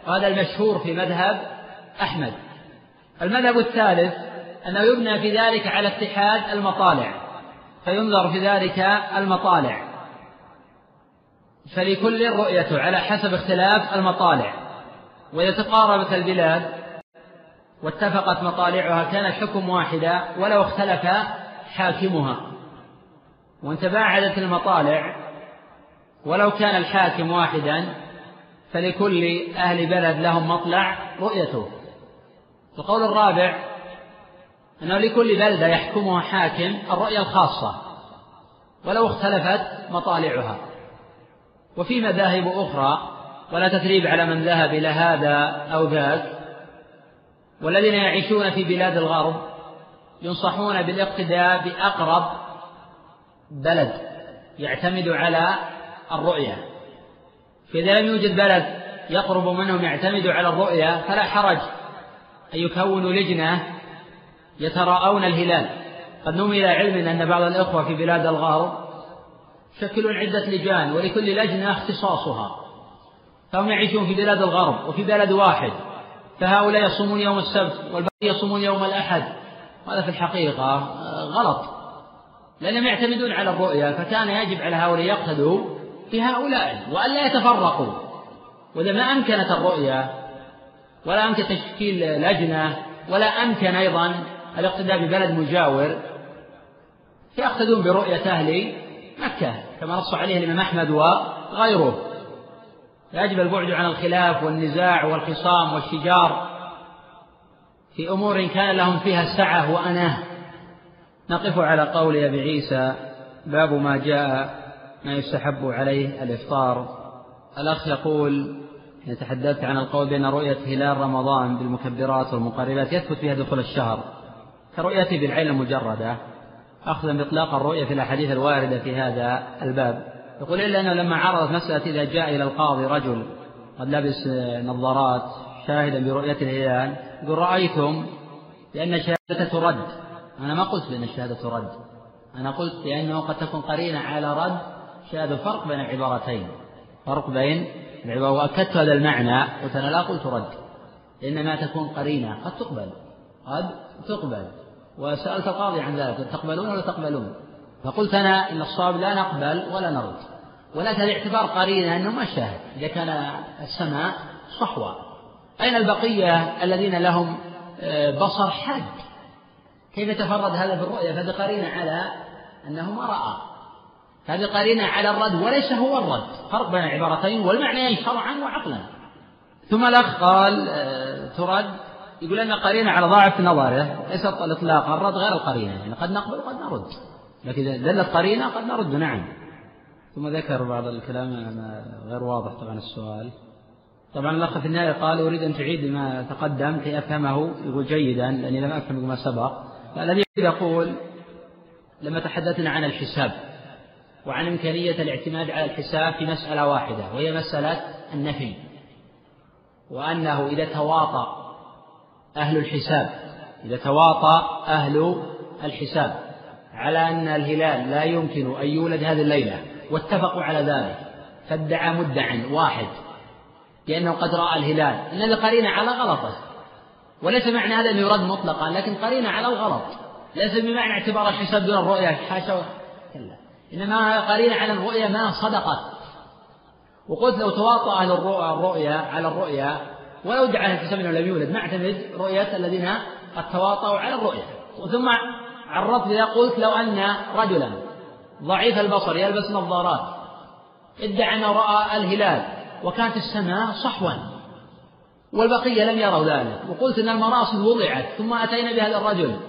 وهذا المشهور في مذهب أحمد. المذهب الثالث أنه يبنى في ذلك على اتحاد المطالع فينظر في ذلك المطالع. فلكل رؤيته على حسب اختلاف المطالع. وإذا تقاربت البلاد. واتفقت مطالعها كان الحكم واحدا ولو اختلف حاكمها. وان تباعدت المطالع ولو كان الحاكم واحدا فلكل أهل بلد لهم مطلع رؤيته. القول الرابع أنه لكل بلدة يحكمها حاكم الرؤية الخاصة ولو اختلفت مطالعها. وفي مذاهب أخرى ولا تثريب على من ذهب إلى هذا أو ذاك والذين يعيشون في بلاد الغرب ينصحون بالاقتداء بأقرب بلد يعتمد على الرؤية. فإذا لم يوجد بلد يقرب منهم يعتمد على الرؤية فلا حرج أن يكونوا لجنة يتراءون الهلال. قد نمي إلى علم أن بعض الإخوة في بلاد الغرب يشكلون عدة لجان ولكل لجنة اختصاصها. فهم يعيشون في بلاد الغرب وفي بلد واحد فهؤلاء يصومون يوم السبت والباقي يصومون يوم الأحد. هذا في الحقيقة غلط. لأنهم يعتمدون على الرؤيا فكان يجب على هؤلاء يقتدوا بهؤلاء وألا يتفرقوا. وإذا ما أمكنت الرؤيا ولا أمكن تشكيل لجنة ولا أمكن أيضا الاقتداء ببلد مجاور يقتدون برؤية أهل مكة كما نص عليه الإمام أحمد وغيره. يجب البعد عن الخلاف والنزاع والخصام والشجار في أمور كان لهم فيها سعة وأناه نقف على قول أبي عيسى باب ما جاء ما يستحب عليه الإفطار. الأخ يقول تحدثت عن القول بأن رؤية هلال رمضان بالمكبرات والمقربات يثبت فيها دخول الشهر كرؤيته بالعين المجردة أخذا بإطلاق الرؤية في الأحاديث الواردة في هذا الباب. يقول إلا أنه لما عرضت مسألة إذا جاء إلى القاضي رجل قد لبس نظارات شاهدا برؤية الهلال يقول رأيتم بأن شهادته ترد أنا ما قلت بأن الشهادة ترد أنا قلت بأنه قد تكون قرينة على رد شهادة فرق بين العبارتين. فرق بين العبارة وأكدت هذا المعنى قلت أنا لا قلت رد إنما تكون قرينة. قد تقبل. قد تقبل. وسألت القاضي عن ذلك تقبلون ولا تقبلون؟ فقلت أنا إن الصواب لا نقبل ولا نرد. ولكن الاعتبار قرينة أنه ما شاهد. إذا كان السماء صحوة. أين البقية الذين لهم آه، بصر حاد؟ كيف يتفرد هذا بالرؤية فهذه قرينة على أنه ما رأى. هذه قرينة على الرد وليس هو الرد. فرق بين العبارتين والمعنيين شرعا وعقلا. ثم الأخ قال آه، ترد يقول أن قرينة على ضعف نظره ليست الإطلاق الرد غير القرينة. يعني قد نقبل وقد نرد. لكن إذا دلت قرينة قد نرد نعم. ثم ذكر بعض الكلام غير واضح طبعا السؤال. طبعا الأخ في النهاية قال أريد أن تعيد ما تقدم كي أفهمه يقول جيدا لأني لم أفهم ما سبق. الذي يقول لما تحدثنا عن الحساب وعن إمكانية الاعتماد على الحساب في مسألة واحدة وهي مسألة النفي وأنه إذا تواطأ أهل الحساب إذا تواطأ أهل الحساب على أن الهلال لا يمكن أن يولد هذه الليلة واتفقوا على ذلك فادعى مدع واحد بأنه قد رأى الهلال إن هذا قرينة على غلطه. وليس معنى هذا أنه يرد مطلقا لكن قرينة على الغلط ليس بمعنى اعتبار الحساب دون الرؤية حاشا كلا. إنما قرينة على الرؤية ما صدقت. وقلت لو تواطأ أهل الرؤيا على الرؤيا ولو ادعى الحساب أنه لم يولد نعتمد رؤية الذين قد تواطؤوا على الرؤيا. ثم عرضت إذا قلت لو أن رجلا ضعيف البصر يلبس نظارات ادعى أنه رأى الهلال وكانت السماء صحوا. والبقية لم يروا ذلك. وقلت أن المراصد وضعت ثم أتينا بهذا الرجل.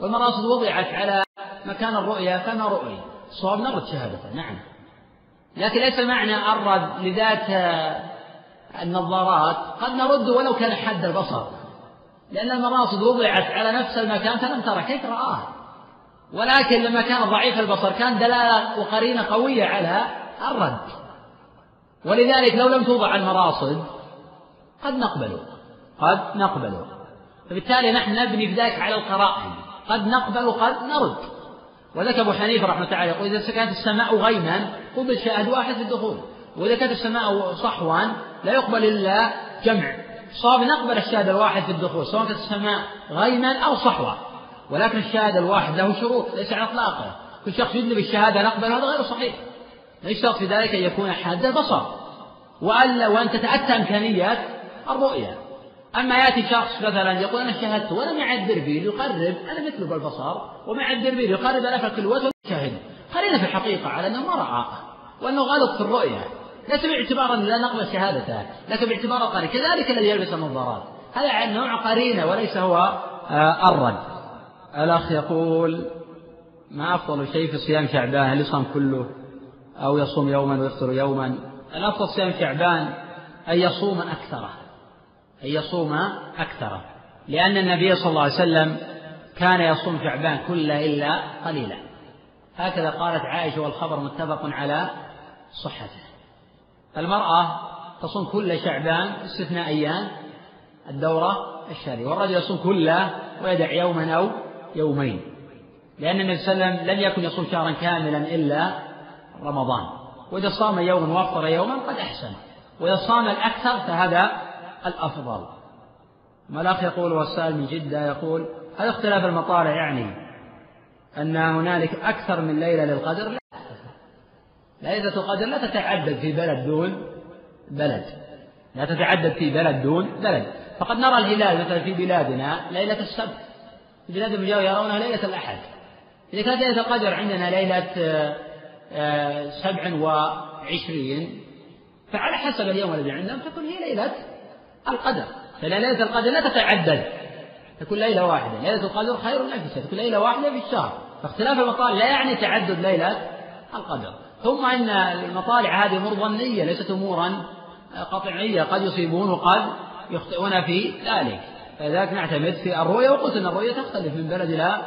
والمراصد وضعت على مكان الرؤيا فما رؤي؟ الصواب نرد شهادته نعم. لكن ليس معنى الرد لذات النظارات. قد نرد ولو كان حد البصر. لأن المراصد وضعت على نفس المكان فلم ترى. كيف رآها ولكن لما كان ضعيف البصر كان دلالة وقرينة قوية على الرد. ولذلك لو لم توضع المراصد قد نقبل قد نقبل فبالتالي نحن نبني بذلك على القرائن. قد نقبل وقد نرد. وذلك أبو حنيفة رحمة الله تعالى يقول إذا كانت السماء غيما قبل شاهد واحد في الدخول. وإذا كانت السماء صحوا لا يقبل إلا جمع. صاب نقبل الشاهد الواحد في الدخول سواء كانت السماء غيما أو صحوة ولكن الشاهد الواحد له شروط ليس على إطلاقه كل شخص يدلي بالشهادة نقبل هذا غير صحيح. لا يشترط في ذلك أن يكون حاد البصر وألا وأن تتأتى إمكانيات الرؤية أما يأتي شخص مثلا يقول أنا شاهدت ولم يعد دربيل يقرب أنا مثله بالبصر وما يعد دربيل يقرب أنا فكل وجه شاهد. قرينا في الحقيقة على أنه ما رأى وأنه غلط في الرؤية ليس باعتبار أن لا نقبل شهادته لكن باعتبار القرين كذلك الذي يلبس النظارات. هذا نوع قرينة وليس هو آه، الرد الأخ يقول ما أفضل شيء في صيام شعبان؟ هل يصوم كله؟ أو يصوم يوما ويفطر يوما؟ الأفضل صيام شعبان أن يصوم أكثره. أن يصوم أكثره لأن النبي صلى الله عليه وسلم كان يصوم شعبان كله إلا قليلا. هكذا قالت عائشة والخبر متفق على صحته. المرأة تصوم كل شعبان استثناء أيام الدورة الشهرية والرجل يصوم كله ويدع يوما أو يومين لأن النبي صلى الله عليه وسلم لم يكن يصوم شهرا كاملا إلا رمضان. وإذا صام يوما وافطر يوما قد أحسن وإذا صام الأكثر فهذا الأفضل. ما الأخ يقول والسائل من جدة يقول هل اختلاف المطالع يعني أن هنالك أكثر من ليلة للقدر؟ لا. ليلة القدر لا تتعدد في بلد دون بلد. لا تتعدد في بلد دون بلد. فقد نرى الهلال مثلا في بلادنا ليلة السبت. في بلاد المجاورة يرونها ليلة الأحد. إذا كانت ليلة القدر عندنا ليلة آه، سبع وعشرين فعلى حسب اليوم الذي عندهم تكون هي ليلة القدر. فليلة ليلة القدر لا تتعدد. تكون ليلة واحدة. ليلة القدر خير نفسها تكون ليلة واحدة في الشهر. فاختلاف المطالع لا يعني تعدد ليلة القدر. ثم أن المطالع هذه أمور ظنية ليست أمورا قطعية. قد يصيبون وقد يخطئون في ذلك. فلذلك نعتمد في الرؤية وقلت أن الرؤية تختلف من بلد إلى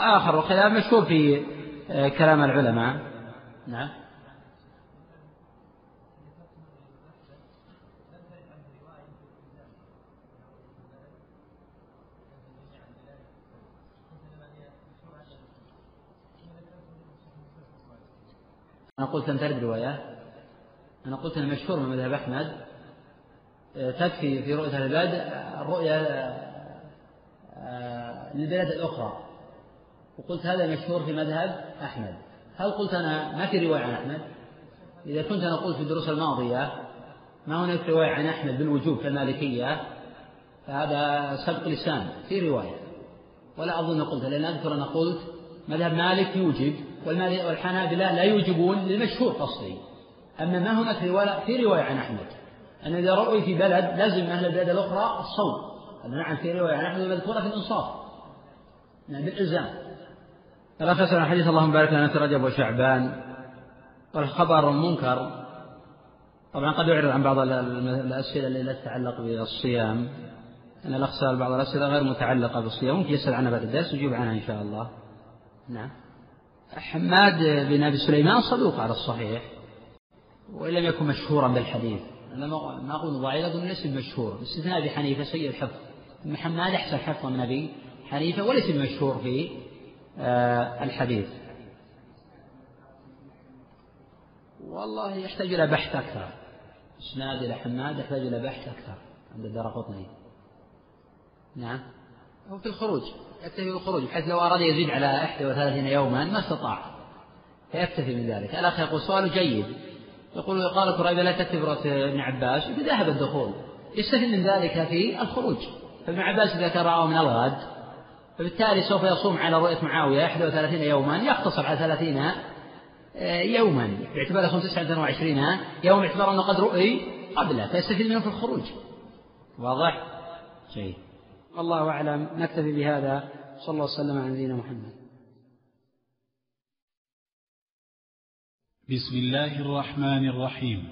آخر. وخلاف مشهور في كلام العلماء. نعم. أنا قلت لم ترد رواية. أنا قلت أن مشهور من مذهب أحمد. آه، تكفي في رؤية العباد الرؤية آه، للبلاد الأخرى. وقلت هذا مشهور في مذهب أحمد. هل قلت أنا ما في رواية عن أحمد؟ إذا كنت أنا قلت في الدروس الماضية ما هناك رواية عن أحمد بالوجوب كالمالكية فهذا سبق لسان في رواية. ولا أظن قلت لأن أذكر أنا قلت مذهب مالك يوجب. والحنابلة لا يوجبون للمشهور قصدي أما ما هناك رواية في رواية عن أحمد. أن إذا رؤي في بلد لازم أهل البلاد الأخرى الصوم نعم في رواية عن أحمد مذكورة في الإنصاف. نعم بالإلزام. الأخ يسأل عن حديث اللهم بارك لنا في رجب وشعبان. والخبر منكر طبعا قد يعرض عن بعض الأسئلة التي لا تتعلق بالصيام. أن الأخ سأل بعض الأسئلة غير متعلقة بالصيام ممكن يسأل عنها بعد الدرس ويجيب عنها إن شاء الله. نعم. حماد بن أبي سليمان صدوق على الصحيح وإن لم يكن مشهورا بالحديث. أنا ما أقول ضعيف أقول ليس بمشهور. باستثناء أبي حنيفة سيء الحفظ. ابن حماد أحسن حفظا من أبي حنيفة وليس بمشهور في آه، الحديث. والله يحتاج إلى بحث أكثر. إسناد إلى حماد يحتاج إلى بحث أكثر. عند الدار قطني. نعم. هو في الخروج يكتفي بالخروج بحيث لو أراد يزيد على 31 يوما ما استطاع فيكتفي من ذلك. الأخ يقول سؤال جيد. يقول قال قريبة لا تكتب رأس ابن عباس ذهب الدخول يستفيد من ذلك في الخروج. فابن عباس إذا كان رآه من الغد فبالتالي سوف يصوم على رؤية معاوية 31 يوما يقتصر على 30 آه، يوما باعتبار يصوم 29 يوم باعتبار أنه قد رؤي قبله فيستفيد منه في الخروج. واضح؟ جيد. والله أعلم. نكتفي بهذا. صلى الله وسلم على نبينا محمد. بسم الله الرحمن الرحيم.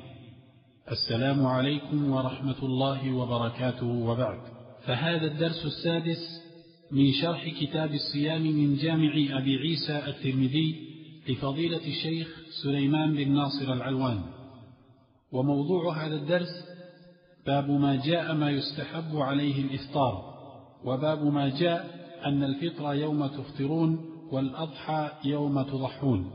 السلام عليكم ورحمة الله وبركاته وبعد. فهذا الدرس السادس من شرح كتاب الصيام من جامع أبي عيسى الترمذي لفضيلة الشيخ سليمان بن ناصر العلوان. وموضوع هذا الدرس باب ما جاء ما يستحب عليه الإفطار. وباب ما جاء أن الفطر يوم تفطرون والأضحى يوم تضحون.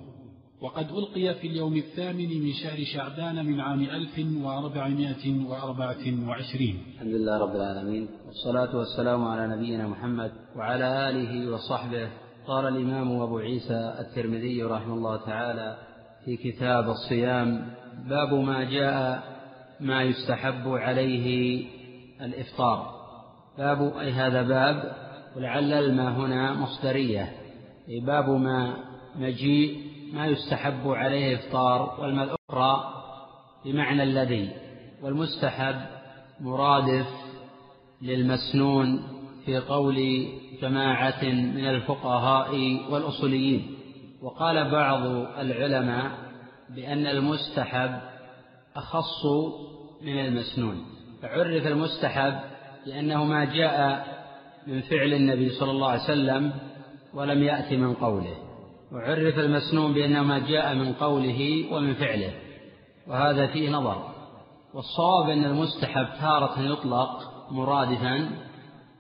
وقد ألقي في اليوم الثامن من شهر شعبان من عام ألف وأربعمائة وأربعة وعشرين. الحمد لله رب العالمين والصلاة والسلام على نبينا محمد وعلى آله وصحبه. قال الإمام أبو عيسى الترمذي رحمه الله تعالى في كتاب الصيام باب ما جاء ما يستحب عليه الإفطار. باب أي هذا باب ولعل الماء هنا مصدرية. أي باب ما مجيء ما يستحب عليه إفطار والماء الأخرى بمعنى الذي. والمستحب مرادف للمسنون في قول جماعة من الفقهاء والأصوليين. وقال بعض العلماء بأن المستحب أخص من المسنون. فعرف المستحب لأنه ما جاء من فعل النبي صلى الله عليه وسلم ولم يأت من قوله وعرف المسنون بأنه ما جاء من قوله ومن فعله وهذا فيه نظر. والصواب أن المستحب تارة يطلق مرادفا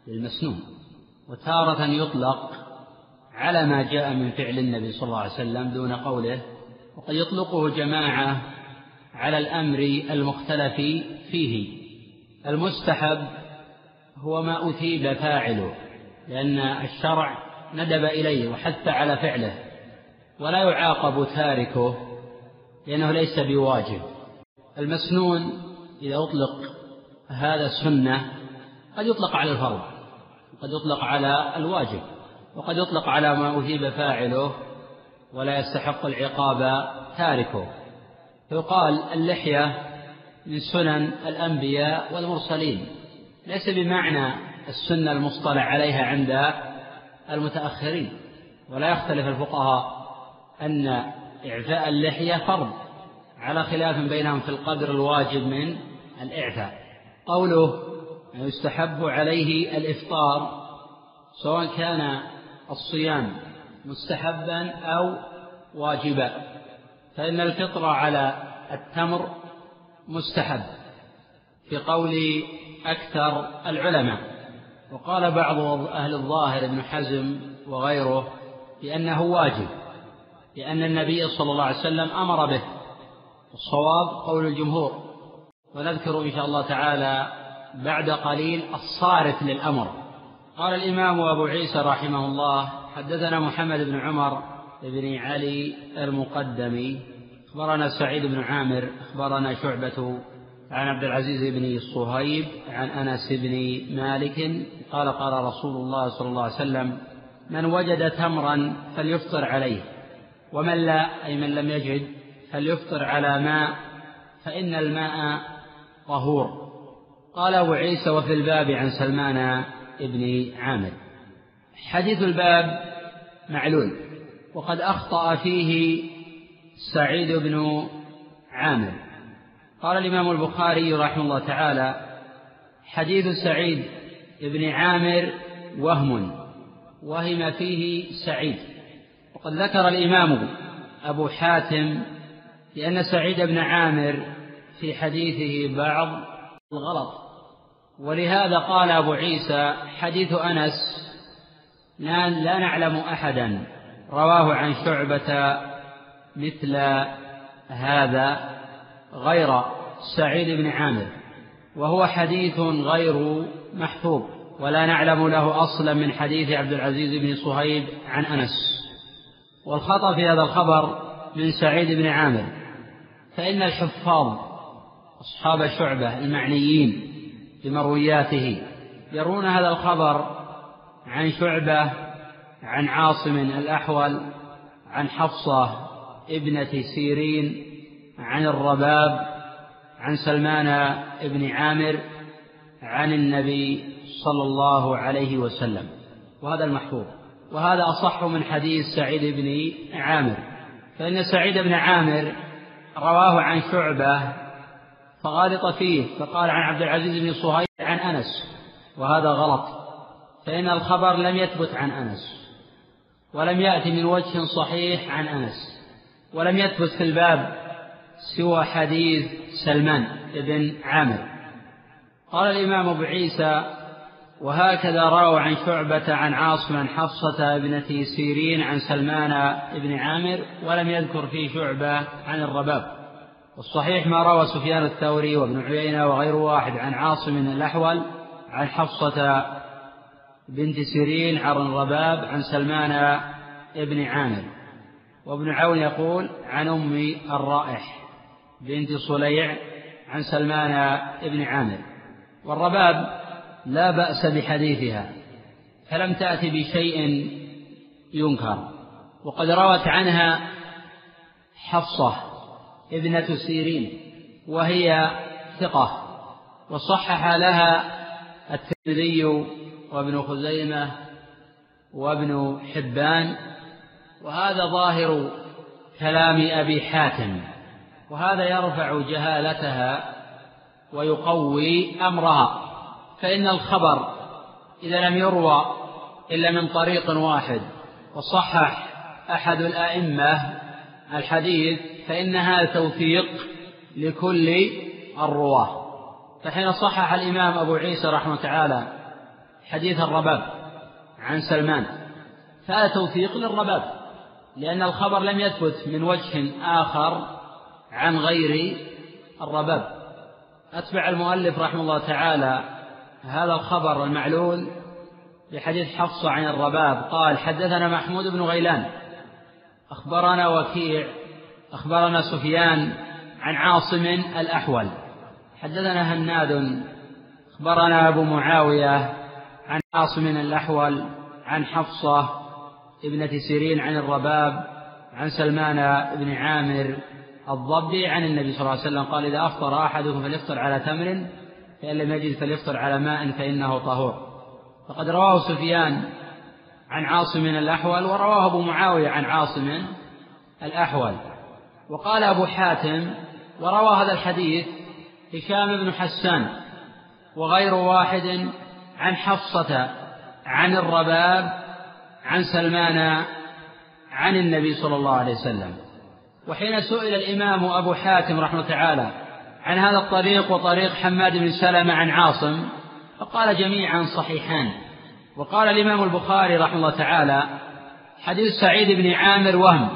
للمسنون وتارة يطلق على ما جاء من فعل النبي صلى الله عليه وسلم دون قوله وقد يطلقه جماعة على الأمر المختلف فيه. المستحب هو ما أثيب فاعله لأن الشرع ندب إليه وحث على فعله ولا يعاقب تاركه لأنه ليس بواجب. المسنون إذا أطلق هذا السنة قد يطلق على الفرض وقد يطلق على الواجب وقد يطلق على ما أثيب فاعله ولا يستحق العقاب تاركه. فيقال اللحية من سنن الأنبياء والمرسلين. ليس بمعنى السنة المصطلح عليها عند المتأخرين ولا يختلف الفقهاء أن إعفاء اللحية فرض على خلاف بينهم في القدر الواجب من الإعفاء. قوله يستحب عليه الإفطار سواء كان الصيام مستحبا أو واجبا فإن الفطر على التمر مستحب. في قول أكثر العلماء. وقال بعض أهل الظاهر ابن حزم وغيره بأنه واجب لأن النبي صلى الله عليه وسلم أمر به. الصواب قول الجمهور. ونذكر إن شاء الله تعالى بعد قليل الصارف للأمر. قال الإمام أبو عيسى رحمه الله حدثنا محمد بن عمر بن علي المقدمي أخبرنا سعيد بن عامر أخبرنا شعبة عن عبد العزيز بن صهيب عن أنس بن مالك قال قال رسول الله صلى الله عليه وسلم من وجد تمرا فليفطر عليه ومن لا أي من لم يجد فليفطر على ماء فإن الماء طهور. قال أبو عيسى وفي الباب عن سلمان بن عامر. حديث الباب معلول وقد أخطأ فيه سعيد بن عامر. قال الإمام البخاري رحمه الله تعالى حديث سعيد بن عامر وهم وهم فيه سعيد. وقد ذكر الإمام أبو حاتم لأن سعيد بن عامر في حديثه بعض الغلط. ولهذا قال أبو عيسى حديث أنس لا نعلم أحدا رواه عن شعبة مثل هذا. غير سعيد بن عامر وهو حديث غير محفوظ ولا نعلم له أصلا من حديث عبد العزيز بن صهيب عن أنس. والخطأ في هذا الخبر من سعيد بن عامر فإن الحفاظ أصحاب شعبة المعنيين بمروياته يرون هذا الخبر عن شعبة عن عاصم الأحول عن حفصة ابنة سيرين عن الرباب عن سلمان بن عامر عن النبي صلى الله عليه وسلم. وهذا المحفوظ. وهذا أصح من حديث سعيد بن عامر. فإن سعيد بن عامر رواه عن شعبة فغالط فيه فقال عن عبد العزيز بن صهيب عن أنس وهذا غلط. فإن الخبر لم يثبت عن أنس ولم يأتي من وجه صحيح عن أنس ولم يثبت في الباب سوى حديث سلمان بن عامر. قال الإمام أبو عيسى وهكذا رووا عن شعبة عن عاصم عن حفصة ابنة سيرين عن سلمان بن عامر ولم يذكر في شعبة عن الرباب. والصحيح ما روى سفيان الثوري وابن عيينة وغير واحد عن عاصم الأحول عن حفصة بنت سيرين عن الرباب عن سلمان بن عامر. وابن عون يقول عن أم الرائح. بنت صليع عن سلمان بن عامر. والرباب لا بأس بحديثها فلم تأت بشيء ينكر. وقد روت عنها حفصة ابنة سيرين وهي ثقة. وصحح لها الترمذي وابن خزيمة وابن حبان وهذا ظاهر كلام أبي حاتم. وهذا يرفع جهالتها ويقوي أمرها. فإن الخبر إذا لم يروى إلا من طريق واحد وصحح أحد الأئمة الحديث فإن هذا توثيق لكل الرواة. فحين صحح الإمام أبو عيسى رحمه تعالى حديث الرباب عن سلمان فهذا توثيق للرباب لأن الخبر لم يثبت من وجه آخر عن غير الرباب. أتبع المؤلف رحمه الله تعالى هذا الخبر المعلول بحديث حفصة عن الرباب. قال حدثنا محمود بن غيلان. أخبرنا وكيع. أخبرنا سفيان عن عاصم الأحول. حدثنا هناد. أخبرنا أبو معاوية عن عاصم الأحول عن حفصة ابنة سيرين عن الرباب عن سلمان بن عامر الضبي عن النبي صلى الله عليه وسلم قال إذا أفطر أحدكم فليفطر على تمر فإن لم يجد فليفطر على ماء فإنه طهور. فقد رواه سفيان عن عاصم الأحول ورواه أبو معاوية عن عاصم الأحول. وقال أبو حاتم وروى هذا الحديث هشام بن حسان وغير واحد عن حفصة عن الرباب عن سلمان عن النبي صلى الله عليه وسلم. وحين سئل الإمام أبو حاتم رحمه تعالى عن هذا الطريق وطريق حماد بن سلمة عن عاصم فقال جميعا صحيحان. وقال الإمام البخاري رحمه الله تعالى حديث سعيد بن عامر وهم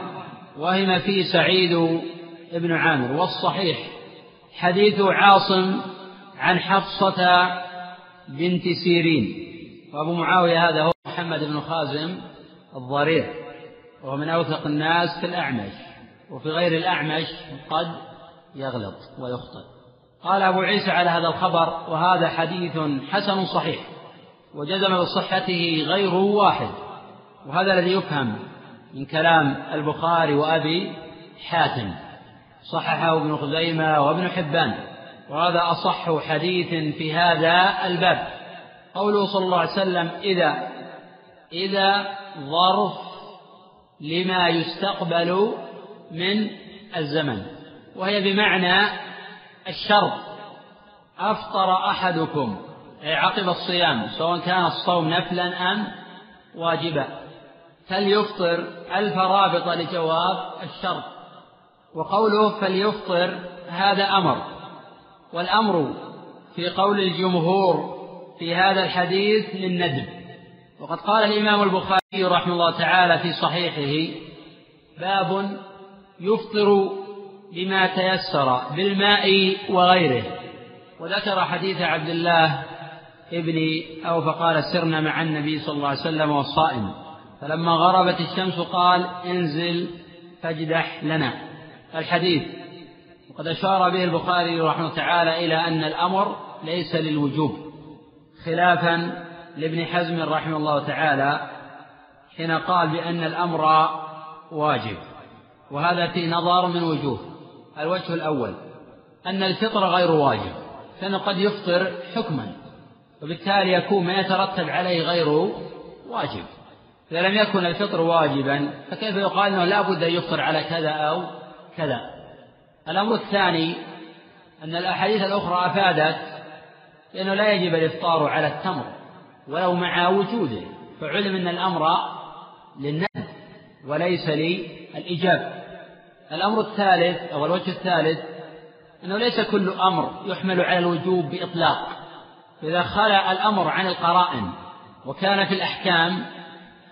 وهم فيه سعيد بن عامر. والصحيح حديث عاصم عن حفصة بنت سيرين. وأبو معاوية هذا هو محمد بن خازم الضرير وهو من أوثق الناس في الأعمش. وفي غير الأعمش قد يغلط ويخطئ. قال أبو عيسى على هذا الخبر وهذا حديث حسن صحيح وجزم بصحته غير واحد وهذا الذي يفهم من كلام البخاري وأبي حاتم. صححه ابن خزيمة وابن حبان وهذا أصح حديث في هذا الباب. قوله صلى الله عليه وسلم إذا إذا ظرف لما يستقبل من الزمن وهي بمعنى الشرط. أفطر أحدكم أي عقب الصيام سواء كان الصوم نفلا أم واجبا. فليفطر ألف رابط لجواب الشرط. وقوله فليفطر هذا أمر. والأمر في قول الجمهور في هذا الحديث للندب وقد قال الإمام البخاري رحمه الله تعالى في صحيحه باب يفطر بما تيسر بالماء وغيره. وذكر حديث عبد الله ابن أو فقال سرنا مع النبي صلى الله عليه وسلم والصائم. فلما غربت الشمس قال انزل فاجدح لنا. الحديث. وقد أشار به البخاري رحمه تعالى إلى أن الأمر ليس للوجوب. خلافا لابن حزم رحمه الله تعالى حين قال بأن الأمر واجب. وهذا في نظر من وجوه. الوجه الأول أن الفطر غير واجب فإنه قد يفطر حكما وبالتالي يكون ما يترتب عليه غير واجب. إذا لم يكن الفطر واجبا فكيف يقال أنه لا بد أن يفطر على كذا أو كذا؟ الأمر الثاني أن الأحاديث الأخرى أفادت بأنه لا يجب الإفطار على التمر ولو مع وجوده فعلم أن الأمر للندب وليس للإجابة الأمر الثالث أو الوجه الثالث أنه ليس كل أمر يحمل على الوجوب بإطلاق. إذا خلا الأمر عن القرائن وكان في الأحكام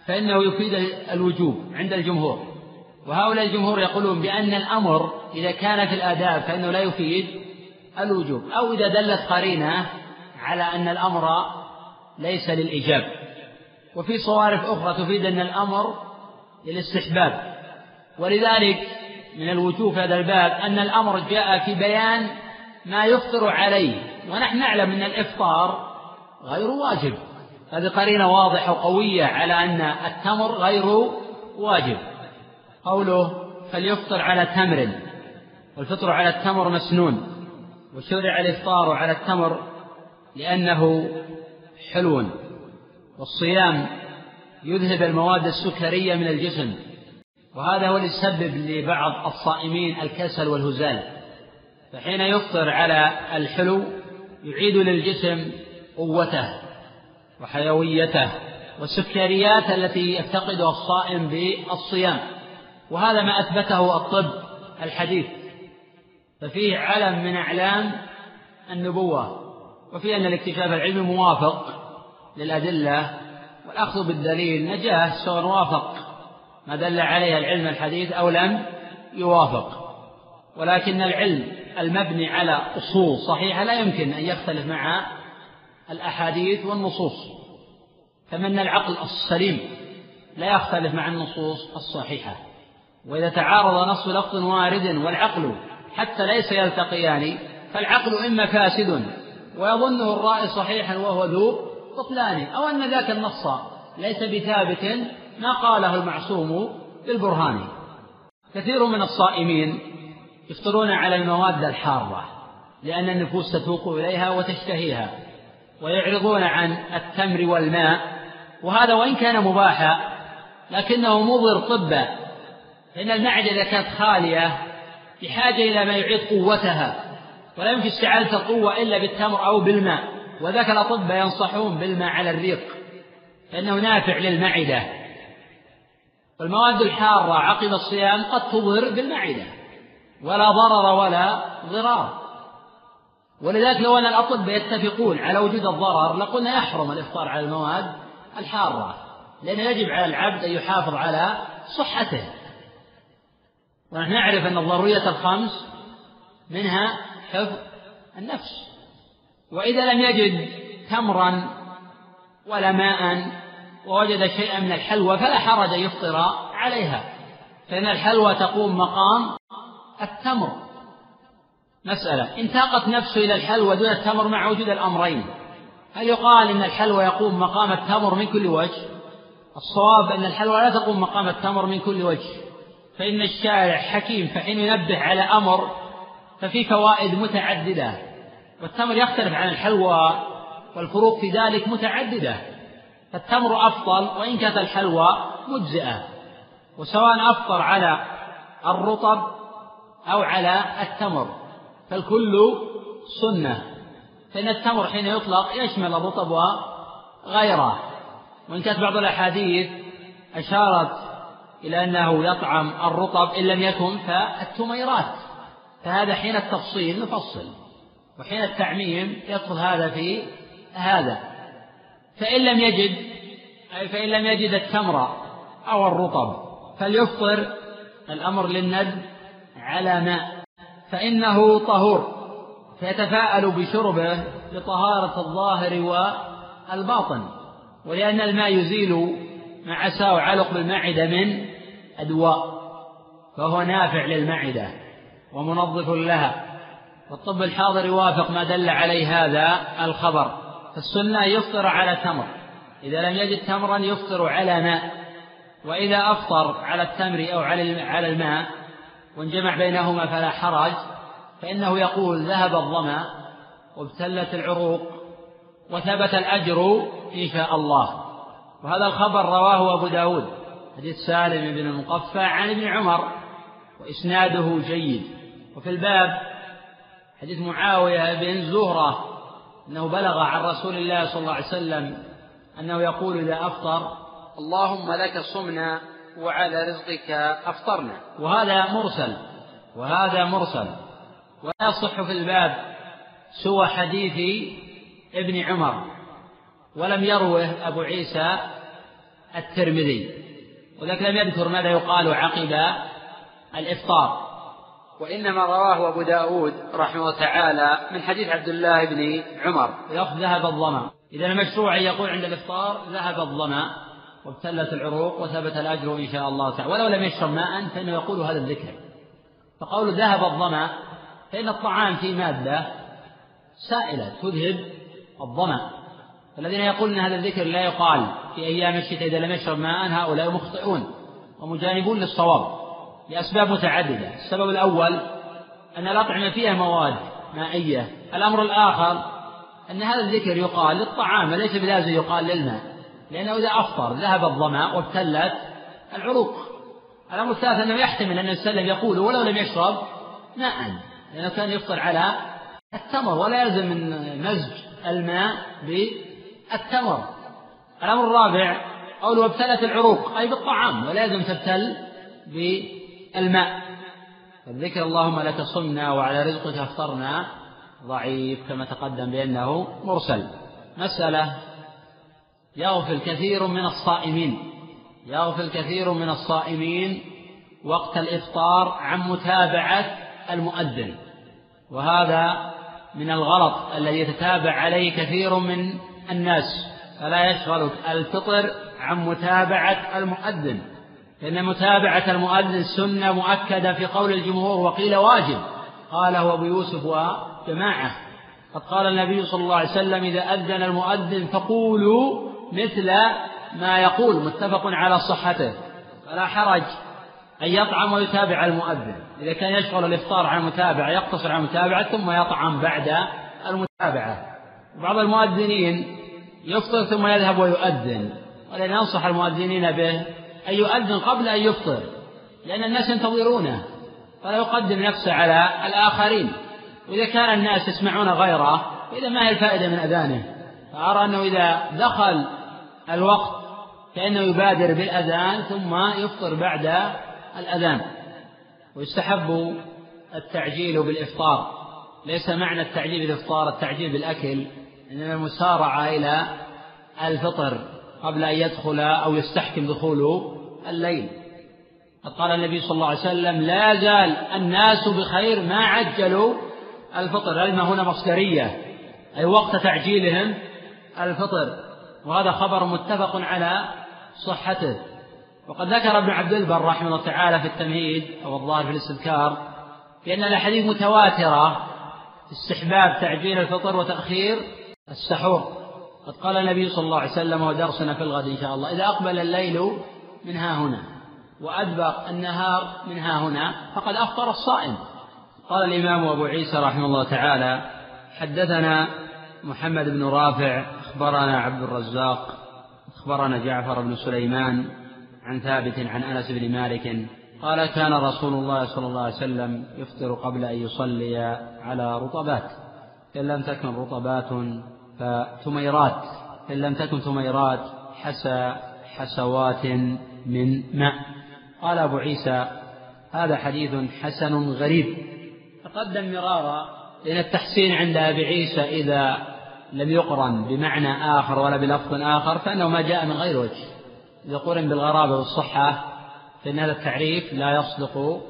فإنه يفيد الوجوب عند الجمهور. وهؤلاء الجمهور يقولون بأن الأمر إذا كان في الآداب فإنه لا يفيد الوجوب. أو إذا دلت قرينة على أن الأمر ليس للإجاب وفي صوارف أخرى تفيد أن الأمر للاستحباب. ولذلك من الوجوه في هذا الباب أن الأمر جاء في بيان ما يفطر عليه. ونحن نعلم أن الإفطار غير واجب. هذه قرينة واضحة وقوية على أن التمر غير واجب. قوله فليفطر على تمر. والفطر على التمر مسنون. وشرع الإفطار على التمر لأنه حلو. والصيام يذهب المواد السكرية من الجسم. وهذا هو اللي يسبب لبعض الصائمين الكسل والهزال. فحين يفطر على الحلو يعيد للجسم قوته وحيويته والسكريات التي يفتقدها الصائم بالصيام. وهذا ما أثبته الطب الحديث. ففيه علم من أعلام النبوة وفي أن الاكتشاف العلمي موافق للأدلة والأخذ بالدليل نجاة سواء وافق ما دل عليه العلم الحديث أو لم يوافق. ولكن العلم المبني على أصول صحيحة لا يمكن أن يختلف مع الأحاديث والنصوص. أن العقل السليم لا يختلف مع النصوص الصحيحة. وإذا تعارض نص لفظ وارد والعقل حتى ليس يلتقيان فالعقل إما فاسد ويظنه الرائي صحيحا وهو ذو بطلان أو أن ذاك النص ليس بثابت ما قاله المعصوم بالبرهان كثير من الصائمين يفطرون على المواد الحارة لأن النفوس تتوق إليها وتشتهيها ويعرضون عن التمر والماء وهذا وإن كان مباحا لكنه مضر طبا. فإن المعدة إذا كانت خالية بحاجة إلى ما يعيد قوتها ولا يمكن استعادة القوة إلا بالتمر أو بالماء وذاك الأطباء ينصحون بالماء على الريق فإنه نافع للمعدة. والمواد الحارة عقب الصيام قد تضر بالمعدة ولا ضرر ولا ضرار. ولذلك لو أن الأطباء يتفقون على وجود الضرر لقلنا يحرم الإفطار على المواد الحارة لأن يجب على العبد أن يحافظ على صحته. ونحن نعرف أن الضرورية الخمس منها حفظ النفس. وإذا لم يجد تمرا ولا ماء ووجد شيئا من الحلوى فلا حرج أن يفطر عليها. فإن الحلوى تقوم مقام التمر. مسألة. إن تاقت نفسه إلى الحلوى دون التمر مع وجود الأمرين. هل يقال إن الحلوى يقوم مقام التمر من كل وجه؟ الصواب أن الحلوى لا تقوم مقام التمر من كل وجه. فإن الشارع حكيم فحين ينبه على أمر ففي فوائد متعددة. والتمر يختلف عن الحلوى والفروق في ذلك متعددة. فالتمر أفضل وإن كانت الحلوى مجزئة وسواء أفطر على الرطب أو على التمر فالكل سنة. فإن التمر حين يطلق يشمل الرطب وغيره. وإن كانت بعض الأحاديث أشارت إلى أنه يطعم الرطب إن لم يكن فالتميرات. فهذا حين التفصيل نفصل وحين التعميم يدخل هذا في هذا. فإن لم يجد أي فإن لم يجد التمر أو الرطب فليفطر الأمر للند على ماء فإنه طهور فيتفاءل بشربه لطهارة الظاهر والباطن ولأن الماء يزيل ما عساه علق بالمعدة من أدواء فهو نافع للمعدة ومنظف لها والطب الحاضر يوافق ما دل عليه هذا الخبر. فالسنة يفطر على تمر. إذا لم يجد تمرا يفطر على ماء. وإذا أفطر على التمر أو على الماء وانجمع بينهما فلا حرج فإنه يقول ذهب الظمأ وابتلت العروق وثبت الأجر إن شاء الله. وهذا الخبر رواه أبو داود حديث سالم بن المقفى عن ابن عمر وإسناده جيد. وفي الباب حديث معاوية بن زهرة أنه بلغ عن رسول الله صلى الله عليه وسلم أنه يقول إذا أفطر اللهم لك صمنا وعلى رزقك أفطرنا. وهذا مرسل وهذا مرسل. ولا يصح في الباب سوى حديث ابن عمر ولم يروه أبو عيسى الترمذي. وذلك لم يذكر ماذا يقال عقب الإفطار. وإنما رواه أبو داود رحمه الله تعالى من حديث عبد الله بن عمر. يقول ذهب الظمأ. إذا المشروع يقول عند الإفطار ذهب الظمأ وابتلت العروق وثبت الأجر إن شاء الله تعالى. ولو لم يشرب ماء فإنه يقول هذا الذكر. فقول ذهب الظمأ فإن الطعام فيه مادة سائلة تذهب الظمأ. الذين يقولون هذا الذكر لا يقال في أيام الشتاء إذا لم يشرب ماء هؤلاء مخطئون ومجانبون للصواب. لأسباب متعددة. السبب الأول أن الأطعمة فيها مواد مائية. الأمر الآخر أن هذا الذكر يقال للطعام وليس بلازم يقال للماء لأنه إذا أفطر ذهب الظمأ وابتلت العروق. الأمر الثالث أنه يحتمل أن السلم يقول ولو لم يشرب ماء لأنه كان يفطر على التمر ولا يلزم من مزج الماء بالتمر. الأمر الرابع قوله ابتلت العروق أي بالطعام ولا يلزم تبتل بالماء الذكر اللهم لك صمنا وعلى رزقك افطرنا ضعيف كما تقدم بأنه مرسل. مسألة يغفل كثير من الصائمين. يغفل كثير من الصائمين وقت الإفطار عن متابعة المؤذن. وهذا من الغلط الذي يتتابع عليه كثير من الناس. فلا يشغلك الفطر عن متابعة المؤذن. لأن متابعة المؤذن سنة مؤكدة في قول الجمهور وقيل واجب. قاله أبو يوسف وجماعة. قد قال النبي صلى الله عليه وسلم إذا أذن المؤذن فقولوا مثل ما يقول متفق على صحته. فلا حرج أن يطعم ويتابع المؤذن. إذا كان يشغل الإفطار عن المتابعة يقتصر على المتابعة ثم يطعم بعد المتابعة. بعض المؤذنين يفطر ثم يذهب ويؤذن. ولن ينصح المؤذنين به. أن يؤذن قبل أن يفطر لأن الناس ينتظرونه فلا يقدم نفسه على الآخرين. وإذا كان الناس يسمعون غيره فإذا ما هي الفائدة من أذانه؟ فأرى أنه إذا دخل الوقت كأنه يبادر بالأذان ثم يفطر بعد الأذان. ويستحب التعجيل بالإفطار. ليس معنى التعجيل بالإفطار التعجيل بالأكل إنما المسارعة إلى الفطر. قبل أن يدخل أو يستحكم دخول الليل. قد قال النبي صلى الله عليه وسلم لا زال الناس بخير ما عجلوا الفطر. الكلمة هنا مصدرية؟ أي وقت تعجيلهم الفطر. وهذا خبر متفق على صحته. وقد ذكر ابن عبد البر رحمه الله تعالى في التمهيد أو الظاهر في الاستذكار بأن الأحاديث متواترة استحباب تعجيل الفطر وتأخير السحور. قد قال النبي صلى الله عليه وسلم ودرسنا في الغد إن شاء الله إذا أقبل الليل من ها هنا وأدبر النهار من ها هنا فقد أفطر الصائم. قال الإمام أبو عيسى رحمه الله تعالى حدثنا محمد بن رافع أخبرنا عبد الرزاق أخبرنا جعفر بن سليمان عن ثابت عن أنس بن مالك قال كان رسول الله صلى الله عليه وسلم يفطر قبل أن يصلي على رطبات إن لم تكن رطبات فتميرات إن لم تكن تميرات حسى حسوات من ماء. قال أبو عيسى هذا حديث حسن غريب. تقدم مرارا لأن التحسين عند أبي عيسى إذا لم يقرن بمعنى آخر ولا بلفظ آخر فإنه ما جاء من غير وجه. إذا قرن بالغرابة والصحة فإن هذا التعريف لا يصدق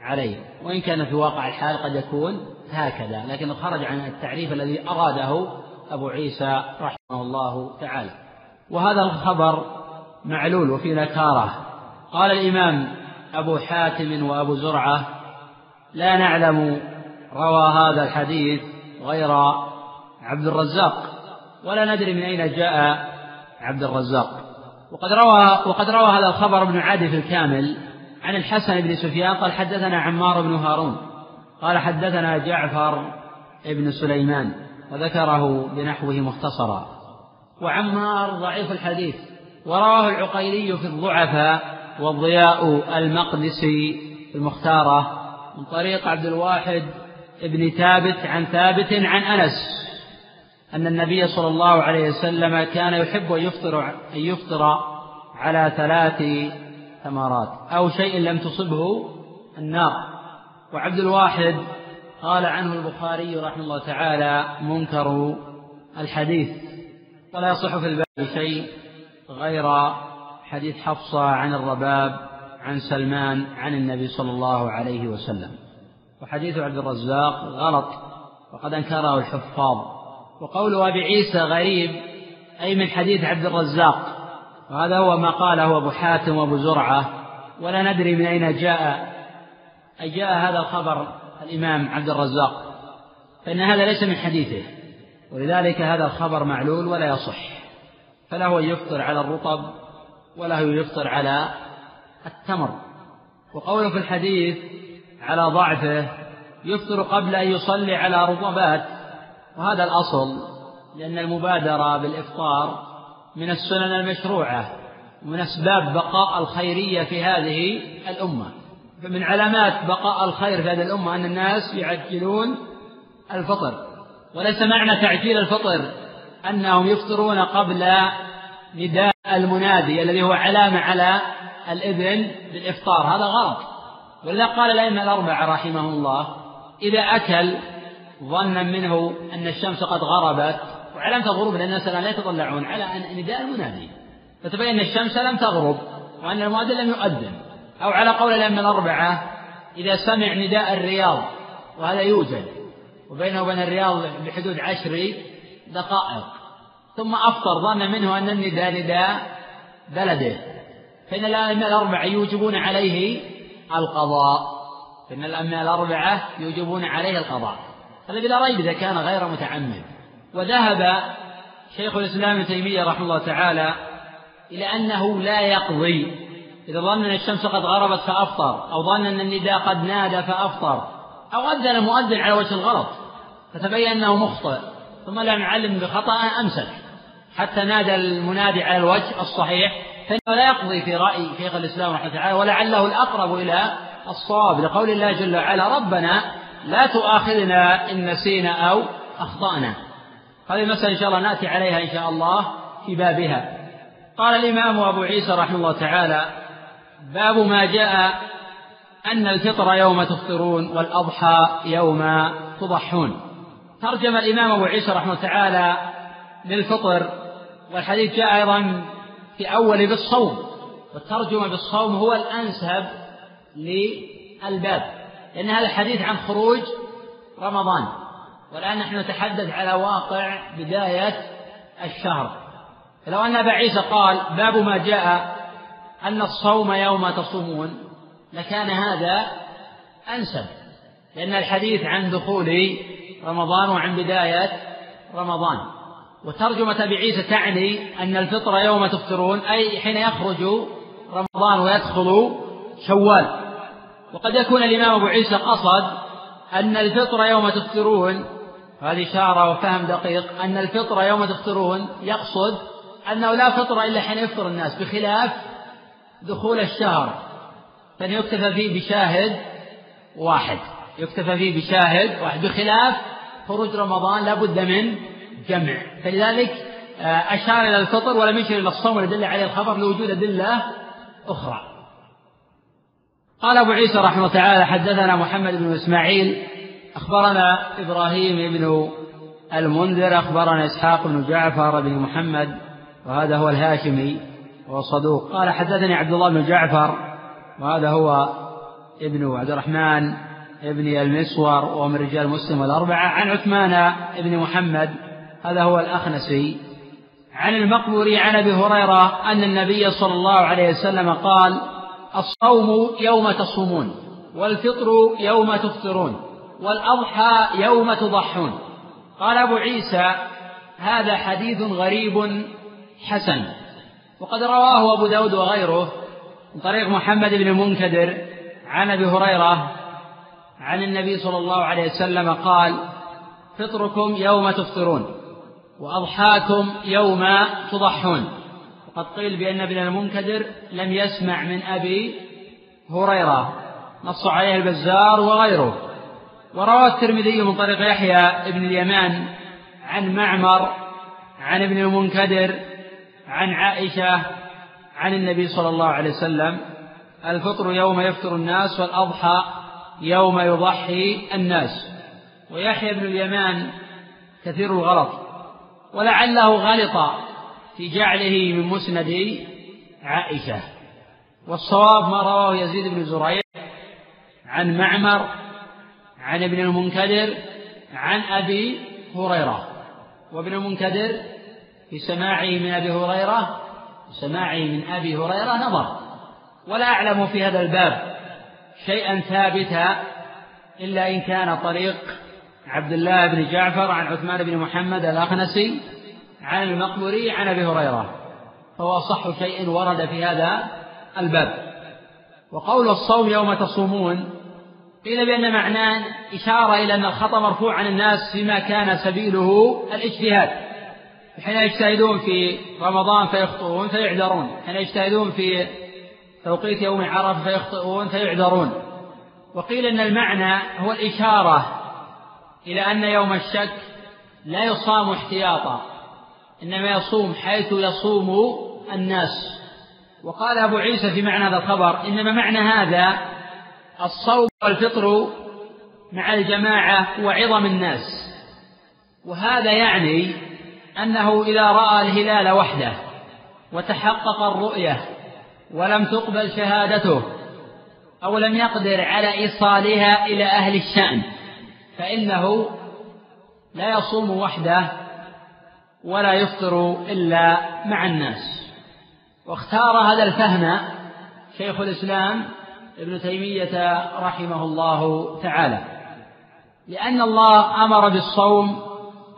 عليه. وإن كان في واقع الحال قد يكون هكذا لكنه خرج عن التعريف الذي أراده أبو عيسى رحمه الله تعالى. وهذا الخبر معلول وفي نكارة. قال الإمام أبو حاتم وأبو زرعة لا نعلم روى هذا الحديث غير عبد الرزاق ولا ندري من أين جاء عبد الرزاق. وقد روى وقد روى هذا الخبر ابن عدي في الكامل عن الحسن بن سفيان قال حدثنا عمار بن هارون قال حدثنا جعفر بن سليمان. وذكره بنحوه مختصرا. وعمار ضعيف الحديث ورواه العقيلي في الضعفاء والضياء المقدسي المختارة من طريق عبد الواحد بن ثابت عن ثابت عن أنس أن النبي صلى الله عليه وسلم كان يحب أن يفطر أن يفطر على ثلاث ثمرات أو شيء لم تصبه النار. وعبد الواحد قال عنه البخاري رحمه الله تعالى منكر الحديث. ولا يصح في الباب شيء غير حديث حفصة عن الرباب عن سلمان عن النبي صلى الله عليه وسلم. وحديث عبد الرزاق غلط وقد أنكره الحفاظ. وقول أبي عيسى غريب أي من حديث عبد الرزاق. وهذا هو ما قاله أبو حاتم وأبو زرعة. ولا ندري من أين جاء. أي جاء هذا الخبر الإمام عبد الرزاق فإن هذا ليس من حديثه ولذلك هذا الخبر معلول ولا يصح فله أن يفطر على الرطب وله يفطر على التمر. وقوله في الحديث على ضعفه يفطر قبل أن يصلي على رطبات وهذا الأصل لأن المبادرة بالإفطار من السنن المشروعة ومن أسباب بقاء الخيرية في هذه الأمة. فمن علامات بقاء الخير في هذه الأمة أن الناس يعجلون الفطر. وليس معنى تعجيل الفطر أنهم يفطرون قبل نداء المنادي الذي هو علامة على الإذن بالإفطار. هذا غلط. ولذا قال الأئمة الأربعة رحمهم الله إذا أكل ظنا منه أن الشمس قد غربت وعلامة الغروب لأن الناس لا يتطلعون على نداء المنادي. فتبين أن الشمس لم تغرب وأن المؤذن لم يؤذن. أو على قول الأئمة الأربعة إذا سمع نداء الرياض وهذا يوجد وبينه وبين الرياض بحدود عشر دقائق. ثم أفطر ظن منه أن النداء نداء بلده. فإن الأئمة الأربعة يوجبون عليه القضاء. فإن الأئمة الأربعة يوجبون عليه القضاء. هذا بلا ريب إذا كان غير متعمد. وذهب شيخ الإسلام ابن تيمية رحمه الله تعالى إلى أنه لا يقضي إذا ظن أن الشمس قد غربت فأفطر أو ظن أن النداء قد نادى فأفطر أو أذن المؤذن على وجه الغلط فتبين أنه مخطئ ثم لم يعلم بخطأ أمسك. حتى نادى المنادي على الوجه الصحيح فإنه لا يقضي في رأي شيخ الإسلام رحمه الله تعالى ولعله الأقرب إلى الصواب لقول الله جل وعلا ربنا لا تؤاخذنا إن نسينا أو أخطأنا. هذه المسألة إن شاء الله نأتي عليها إن شاء الله في بابها. قال الإمام أبو عيسى رحمه الله تعالى باب ما جاء أن الفطر يوم تفطرون والأضحى يوم تضحون. ترجم الإمام أبو عيسى رحمه تعالى للفطر والحديث جاء أيضا في أول بالصوم والترجمة بالصوم هو الأنسب للباب لأن هذا الحديث عن خروج رمضان والآن نحن نتحدث على واقع بداية الشهر. فلو أن أبا عيسى قال باب ما جاء أن الصوم يوم تصومون لكان هذا أنسب لأن الحديث عن دخول رمضان وعن بداية رمضان. وترجمة أبي عيسى تعني أن الفطر يوم تفطرون أي حين يخرج رمضان ويدخل شوال. وقد يكون الإمام أبو عيسى قصد أن الفطر يوم تفطرون هذه إشارة وفهم دقيق أن الفطر يوم تفطرون يقصد أنه لا فطر إلا حين يفطر الناس بخلاف دخول الشهر. فإن يكتفى فيه بشاهد واحد. يكتفى فيه بشاهد واحد. بخلاف خروج رمضان لا بد من جمع. فلذلك آه، أشار إلى الفطر ولم يشر إلى الصوم لدل عليه الخبر لوجود أدلة أخرى. قال أبو عيسى رحمه الله تعالى حدثنا محمد بن إسماعيل أخبرنا إبراهيم بن المنذر أخبرنا إسحاق بن جعفر بن محمد وهذا هو الهاشمي. وهو صدوق. قال حدثني عبد الله بن جعفر وهذا هو ابن عبد الرحمن ابن المسور ومن رجال مسلم الأربعة عن عثمان بن محمد هذا هو الأخنسي. عن المقبوري عن أبي هريرة أن النبي صلى الله عليه وسلم قال الصوم يوم تصومون والفطر يوم تفطرون والأضحى يوم تضحون. قال أبو عيسى هذا حديث غريب حسن. وقد رواه أبو داود وغيره من طريق محمد بن المنكدر عن أبي هريرة عن النبي صلى الله عليه وسلم قال فطركم يوم تفطرون وأضحاكم يوم تضحون. وقد قيل بأن ابن المنكدر لم يسمع من أبي هريرة. نص عليه البزار وغيره. وروى الترمذي من طريق يحيى بن اليمان عن معمر عن ابن المنكدر عن عائشة عن النبي صلى الله عليه وسلم الفطر يوم يفطر الناس والأضحى يوم يضحي الناس. ويحيى بن اليمان كثير الغلط ولعله غلط في جعله من مسند عائشة. والصواب ما رواه يزيد بن زريع عن معمر عن ابن المنكدر عن أبي هريرة. وابن المنكدر في سماعه من أبي هريرة سماعه من أبي هريرة نظر. ولا أعلم في هذا الباب شيئا ثابتا إلا إن كان طريق عبد الله بن جعفر عن عثمان بن محمد الأخنسي عن المقبري عن أبي هريرة. فهو أصح شيء ورد في هذا الباب. وقول الصوم يوم تصومون قيل بأن معناه إشارة إلى أن الخطأ مرفوع عن الناس فيما كان سبيله الاجتهاد. حين يجتهدون في رمضان فيخطئون فيعذرون. حين يجتهدون في توقيت يوم عرفة فيخطئون فيعذرون. وقيل أن المعنى هو الإشارة إلى أن يوم الشك لا يصام احتياطا إنما يصوم حيث يصوم الناس. وقال أبو عيسى في معنى هذا الخبر إنما معنى هذا الصوم والفطر مع الجماعة وعظم الناس. وهذا يعني أنه إذا رأى الهلال وحده وتحقق الرؤية ولم تقبل شهادته أو لم يقدر على إيصالها إلى أهل الشأن فإنه لا يصوم وحده ولا يفطر إلا مع الناس. واختار هذا الفهم شيخ الإسلام ابن تيمية رحمه الله تعالى لأن الله أمر بالصوم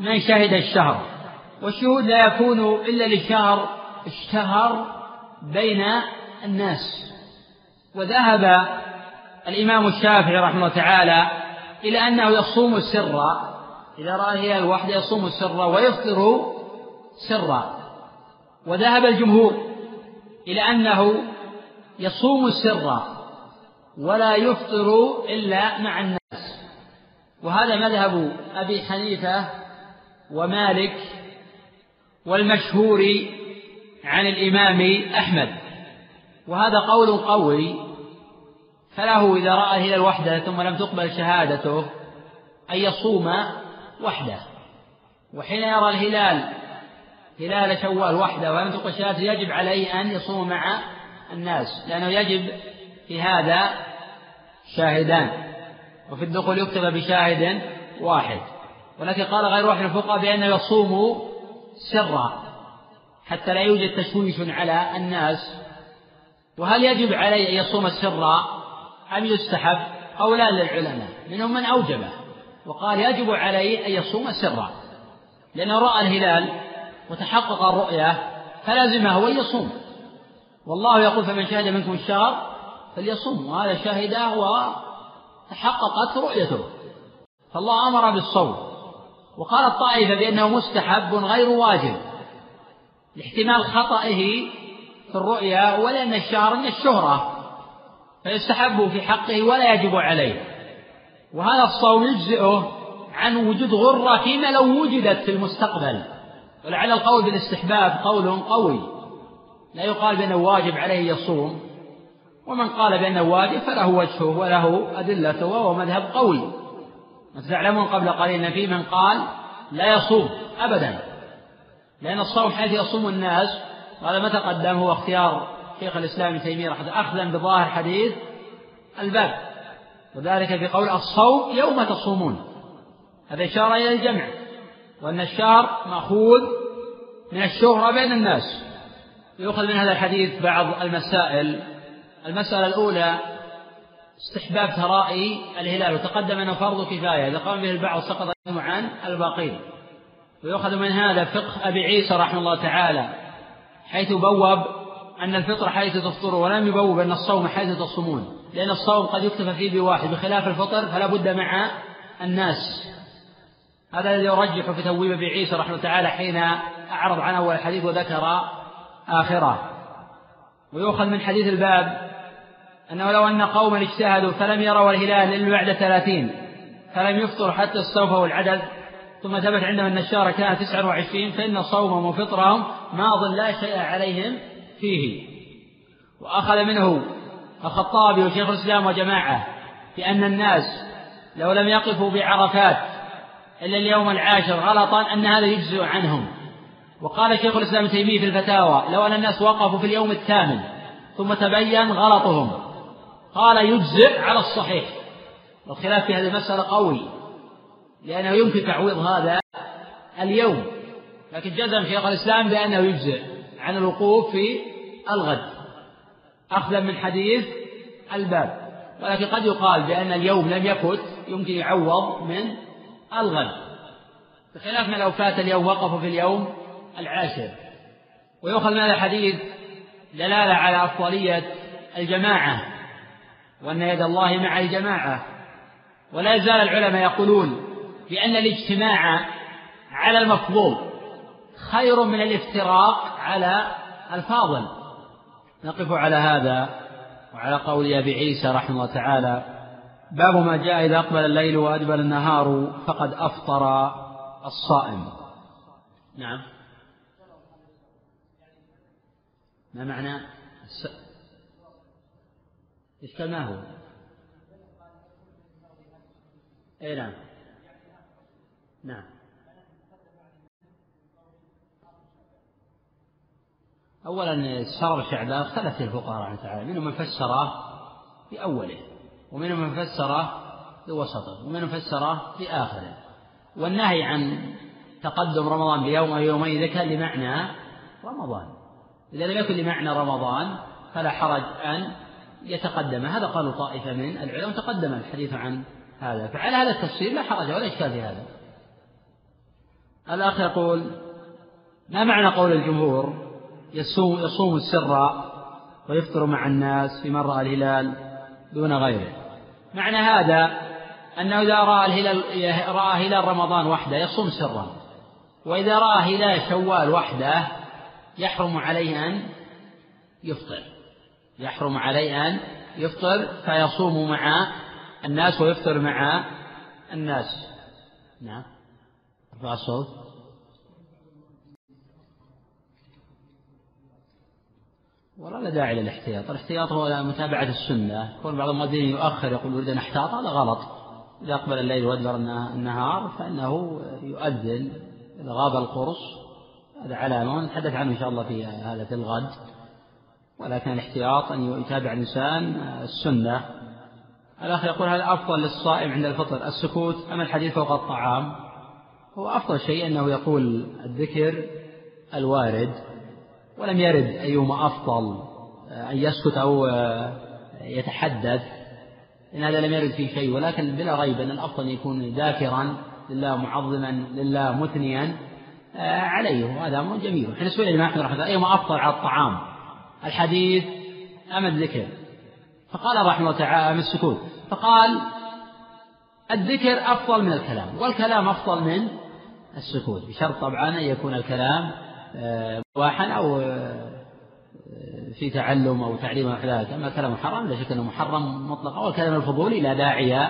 من شهد الشهر. والشهود لا يكون إلا لشهر اشتهر بين الناس. وذهب الإمام الشافعي رحمه الله تعالى إلى أنه يصوم السر. إذا رأى الهلال وحده يصوم السر ويفطر سرا وذهب الجمهور إلى أنه يصوم السر ولا يفطر إلا مع الناس. وهذا مذهب أبي حنيفة ومالك والمشهور عن الإمام أحمد. وهذا قول قوي فله إذا رأى الهلال وحده ثم لم تقبل شهادته أن يصوم وحده. وحين يرى الهلال هلال شوال وحده ولم تقبل شهادته يجب عليه أن يصوم مع الناس لأنه يجب في هذا شاهدان. وفي الدخول يكتب بشاهد واحد. ولكن قال غير واحد الفقهاء بأنه يصوم سرا حتى لا يوجد تشويش على الناس. وهل يجب عليه أن يصوم السر أم يستحب قولان للعلماء؟ منهم من أوجبه وقال يجب عليه أن يصوم سرا. لأنه رأى الهلال وتحقق الرؤية فلازمه أن يصوم. والله يقول فمن شهد منكم الشهر فليصوم. وهذا شهده وتحققت رؤيته. فالله أمر بالصوم. وقال الطائفة بأنه مستحب غير واجب لاحتمال خطئه في الرؤيا ولأن الشهر من الشهرة فيستحب في حقه ولا يجب عليه. وهذا الصوم يجزئه عن وجود غرة فيما لو وجدت في المستقبل. ولعل القول بالاستحباب قول قوي. لا يقال بأنه واجب عليه يصوم ومن قال بأنه واجب فله وجهه وله أدلته وهو مذهب قوي. تعلمون قبل قليل أن في من قال لا يصوم أبدا. لأن الصوم حيث يصوم الناس وهذا ما تقدم هو اختيار شيخ الإسلام ابن تيمية رحمه أخذا بظاهر حديث الباب. وذلك في قول الصوم يوم تصومون. هذا إشارة إلى الجمع وأن الشهر مأخوذ من الشهرة بين الناس. يؤخذ من هذا الحديث بعض المسائل. المسألة الأولى استحباب ترائي الهلال وتقدم أنه فرض كفاية. إذا قام به البعض سقط عن الباقين. ويؤخذ من هذا فقه أبي عيسى رحمه الله تعالى حيث بوب أن الفطر حيث تفطر ولم يبوب أن الصوم حيث تصومون. لأن الصوم قد يكتفى فيه بواحد بخلاف الفطر فلا بد مع الناس. هذا الذي يرجح في تويب أبي عيسى رحمه الله تعالى حين أعرض عن أول الحديث وذكر آخره. ويؤخذ من حديث الباب أنه لو أن قوما اجتهدوا فلم يروا الهلال إلا بعد ثلاثين فلم يفطر حتى استوفوا العدد ثم ثبت عندهم أن الشهر كان تسعة وعشرين فإن صومهم وفطرهم ماض لا شيء عليهم فيه. وأخذ منه الخطابي وشيخ الإسلام وجماعة بأن الناس لو لم يقفوا بعرفات إلا اليوم العاشر غلطا أن هذا يجزئ عنهم. وقال شيخ الإسلام تيمية في الفتاوى لو أن الناس وقفوا في اليوم الثامن ثم تبين غلطهم. قال يجزئ على الصحيح. والخلاف في هذه المسألة قوي لأنه يمكن تعويض هذا اليوم. لكن جزم شيخ الإسلام بأنه يجزئ عن الوقوف في الغد. أخذا من حديث الباب. ولكن قد يقال بأن اليوم لم يفت يمكن يعوض من الغد. بخلاف ما لو فات اليوم وقفوا في اليوم العاشر. ويؤخذ من هذا الحديث دلالة على أفضلية الجماعة. وأن يد الله مع الجماعة. ولا يزال العلماء يقولون بأن الاجتماع على المفضول خير من الافتراق على الفاضل. نقف على هذا وعلى قول أبي عيسى رحمه الله تعالى باب ما جاء إذا أقبل الليل وأدبر النهار فقد أفطر الصائم. نعم. ما معنى هو أي نعم. نعم. أولا شرر شعبان اختلف الفقهاء رحمة الله تعالى منهم من فسره بأوله ومنهم من فسره بوسطه ومنهم من فسره بآخره والنهي عن تقدم رمضان بيوم أو يومين إذا كان لمعنى رمضان. إذا لم يكن لمعنى رمضان فلا حرج أن يتقدم. هذا قالوا طائفة من العلماء تقدم الحديث عن هذا. فعلى هذا التفسير لا حرج ولا إشكال في هذا. الأخ يقول ما معنى قول الجمهور؟ يصوم يصوم السر ويفطر مع الناس في من رأى الهلال دون غيره. معنى هذا أنه إذا رأى الهلال رأى هلال رمضان وحده يصوم سرا. وإذا رأى هلال شوال وحده يحرم عليه أن يفطر. يحرم عليه أن يفطر فيصوم مع الناس ويفطر مع الناس. نعم. أرفع الصوت. ولا لا داعي للاحتياط. الاحتياط هو متابعة السنة. يكون بعض المؤذنين يؤخر يقول أريد أن أحتاط. هذا غلط. إذا أقبل الليل وأدبر النهار فإنه يؤذن. إذا غاب القرص هذا علامة. ونتحدث عنه إن شاء الله في هذا في الغد. ولكن الاحتياط أن يتابع الإنسان السنة. الأخ يقول هل أفضل للصائم عند الفطر السكوت أم الحديث فوق الطعام؟ هو أفضل شيء أنه يقول الذكر الوارد ولم يرد أيهما أفضل أن يسكت أو يتحدث. إن هذا لم يرد فيه شيء ولكن بلا ريب أن الأفضل أن يكون ذاكرا لله معظما لله مثنيا عليه وهذا أمر جميل. حين سئل الإمام أحمد رحمه الله أيهما أفضل على الطعام؟ الحديث أم الذكر؟ فقال رحمه الله تعالى من السكوت. فقال الذكر أفضل من الكلام والكلام أفضل من السكوت بشرط طبعا أن يكون الكلام مباحا أو في تعلم أو تعليم أو ذلك أما الكلام محرم لا شك أنه محرم مطلقا والكلام الفضولي لا داعي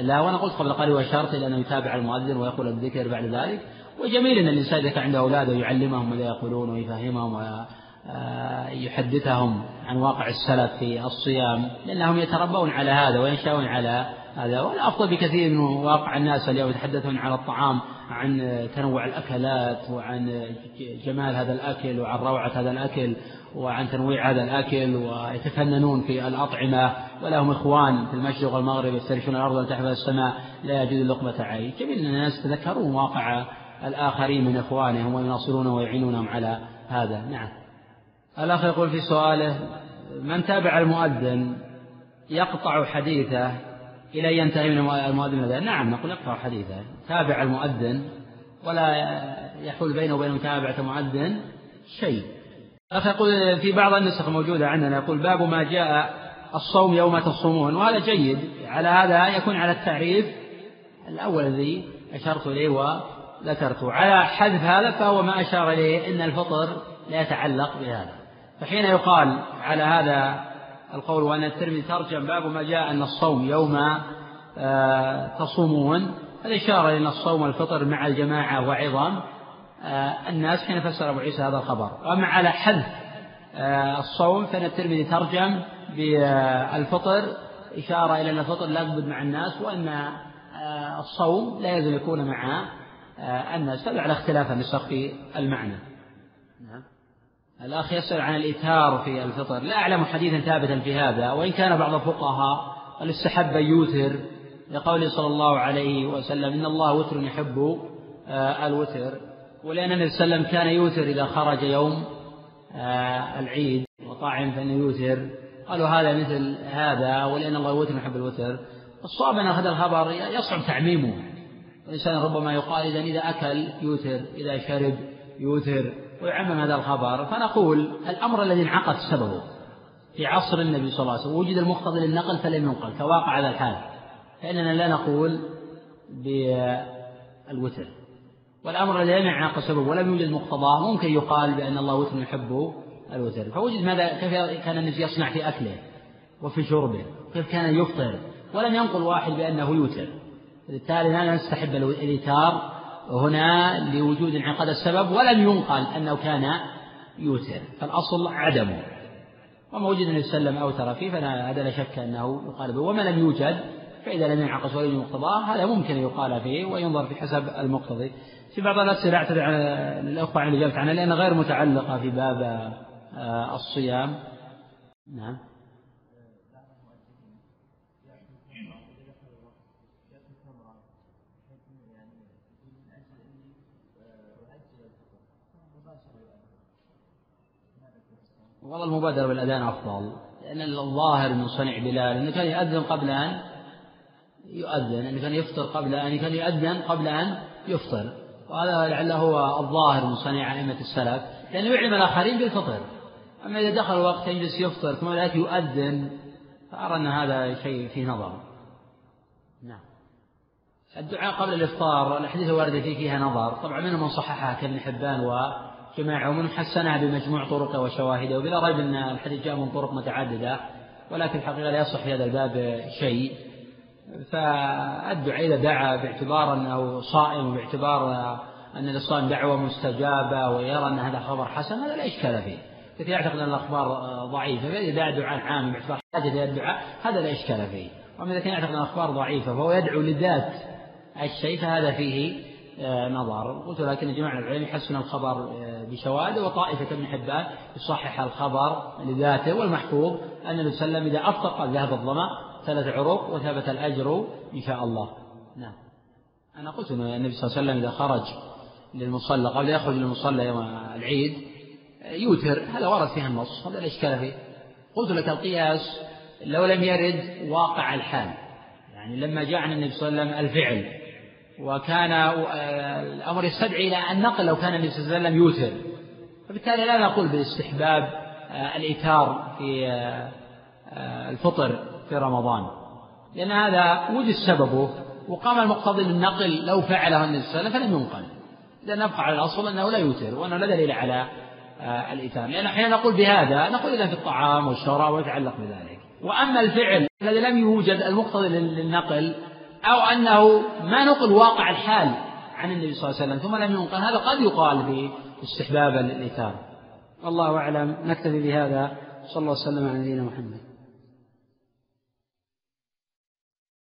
لا وأنا قلت قبل قليل وشرط إلى أنه يتابع المؤذن ويقول الذكر بعد ذلك. وجميل أن الإنسان إذا كان عنده أولاده يعلمهم ماذا يقولون ويفهمهم ويحدثهم عن واقع السلف في الصيام لأنهم يتربون على هذا وينشأون على هذا. والأفضل بكثير من واقع الناس اليوم يتحدثون على الطعام عن تنوع الأكلات وعن جمال هذا الأكل وعن روعة هذا الأكل وعن تنويع هذا الأكل ويتفننون في الأطعمة. ولهم إخوان في المشرق والمغرب يفترشون الأرض وتحفظ السماء لا يجوز لقمة عيش جميل أن الناس يتذكرون واقع الآخرين من إخوانهم ويناصرونهم ويعينونهم على هذا. نعم. الأخ يقول في سؤاله من تابع المؤذن يقطع حديثه إلى أن ينتهي من المؤذن؟ نعم نقول يقطع حديثه. تابع المؤذن ولا يحول بينه وبين متابعة المؤذن شيء. الأخ يقول في بعض النسخ موجودة عندنا يقول باب ما جاء الصوم يوم تصومون. وهذا جيد على هذا يكون على التعريف الأول الذي أشرت إليه وذكرته. على حذف هذا فهو ما أشار إليه أن الفطر لا يتعلق بهذا. فحين يقال على هذا القول وأن الترمذي ترجم باب ما جاء أن الصوم يوم تصومون الإشارة إلى الصوم والفطر مع الجماعة وعظام الناس حين فسر أبو عيسى هذا الخبر. وأما على حذف الصوم فإن الترمذي ترجم بالفطر إشارة إلى أن الفطر لا يقبض مع الناس وأن الصوم لا يلزم يكون مع الناس هذا على اختلاف النسخ في المعنى. الأخ يسأل عن الإيثار في الفطر. لا أعلم حديثا ثابتا في هذا. وإن كان بعض الفقهاء قد استحب يوثر لقوله صلى الله عليه وسلم إن الله وتر يحب الوتر. ولأن النبي صلى الله عليه وسلم كان يوثر إذا خرج يوم العيد وطاعم فإنه يوثر. قالوا هذا مثل هذا ولأن الله وتر يحب الوتر. الصواب أن هذا الخبر يصعب تعميمه. الإنسان ربما يقال إذا إذا أكل يوثر إذا شرب يوثر. ويعمم هذا الخبر فنقول الأمر الذي انعقد سببه. في عصر النبي صلى الله عليه وسلم وجد المقتضي للنقل فلم ينقل كواقع هذا الحال. فإننا لا نقول بالوتر. والأمر الذي لم ينعقد سبب ولم يوجد مقتضاه ممكن يقال بأن الله وتر يحب الوتر. فوجد ماذا؟ كيف كان النبي يصنع في أكله وفي شربه؟ كيف كان يفطر؟ ولم ينقل واحد بأنه يوتر. بالتالي لا نستحب الإيتار هنا لوجود انعقاد السبب ولم ينقل أنه كان يوتر. فالأصل عدمه وما وجد النبي صلى الله عليه وسلم أوتر فيه فهذا لا شك أنه يقال به. وما لم يوجد فإذا لم ينعقد ولي مقتضاه هذا ممكن يقال فيه وينظر في حسب المقتضي. في بعض الأسئلة أعتذر عن الأخوة عن الإجابة عنها لأنها غير متعلقة في باب آه، الصيام. نعم. والله المبادرة بالأذان أفضل لأن الظاهر من صنع بلال أنه كان يؤذن قبل أن يؤذن أنه كان يفطر قبل أن كان يؤذن قبل أن يفطر. وهذا لعله هو الظاهر من صنيع أئمة السلف لأنه يعلم الآخرين بالفطر. أما إذا دخل وقت يجلس يفطر ثم ذلك يؤذن فأرى أن هذا شيء فيه نظر. نعم. الدعاء قبل الإفطار الأحاديث الواردة فيه فيها نظر. طبعا منهم من صححها كابن حبان وجماعة ومن حسنها بمجموع طرقه وشواهده وبلا ريب أن الحديث جاء من طرق متعددة ولكن الحقيقة لا يصح في هذا الباب شيء. فالدعاء إذا دعا باعتبار أنه صائم وباعتبار أن الصائم دعوة مستجابة ويرى أن هذا خبر حسن هذا لا إشكال فيه. كثير يعتقد أن الأخبار ضعيفة فإذا دعا دعاء عام باعتبار حاجة إلى الدعاء هذا لا إشكال فيه. وأما إذا كان يعتقد أن الأخبار ضعيفة فهو يدعو لذات الشيء فهذا فيه نظر. قلت لكن جماعة العلم يحسن الخبر آه، بشواهده وطائفة ابن حبان يصحح الخبر لذاته. والمحفوظ أن النبي صلى الله عليه وسلم إذا أفطر ذهب الظمأ ثلاث عروق وثبت الأجر إن شاء الله. نعم. أنا قلت أن النبي صلى الله عليه وسلم إذا خرج للمصلى قبل يخرج للمصلى يوم العيد يوتر. هذا ورد فيها النص هذا الإشكال فيه. قلت لك القياس لو لم يرد واقع الحال. يعني لما جاء عن النبي صلى الله عليه وسلم الفعل وكان آه، الأمر يستدعي إلى النقل لو كان النبي صلى الله عليه وسلم يوتر. فبالتالي لا نقول باستحباب آه، الإيثار في آه، الفطر في رمضان. لأن هذا وجد سببه وقام المقتضي للنقل لو فعله النبي صلى الله عليه وسلم فلم ينقل. إذا نبقى على الأصل أنه لا يوتر وأنه لا دليل على الإيثار. لأن أحيانا نقول بهذا نقول إذا في الطعام والشراب ويتعلق بذلك. وأما الفعل الذي لم يوجد المقتضي للنقل أو أنه ما نقل واقع الحال عن النبي صلى الله عليه وسلم ثم لم ينقل هذا قد يقال باستحباب الإيثار. والله أعلم نكتفي بهذا. صلى الله وسلم على نبينا محمد.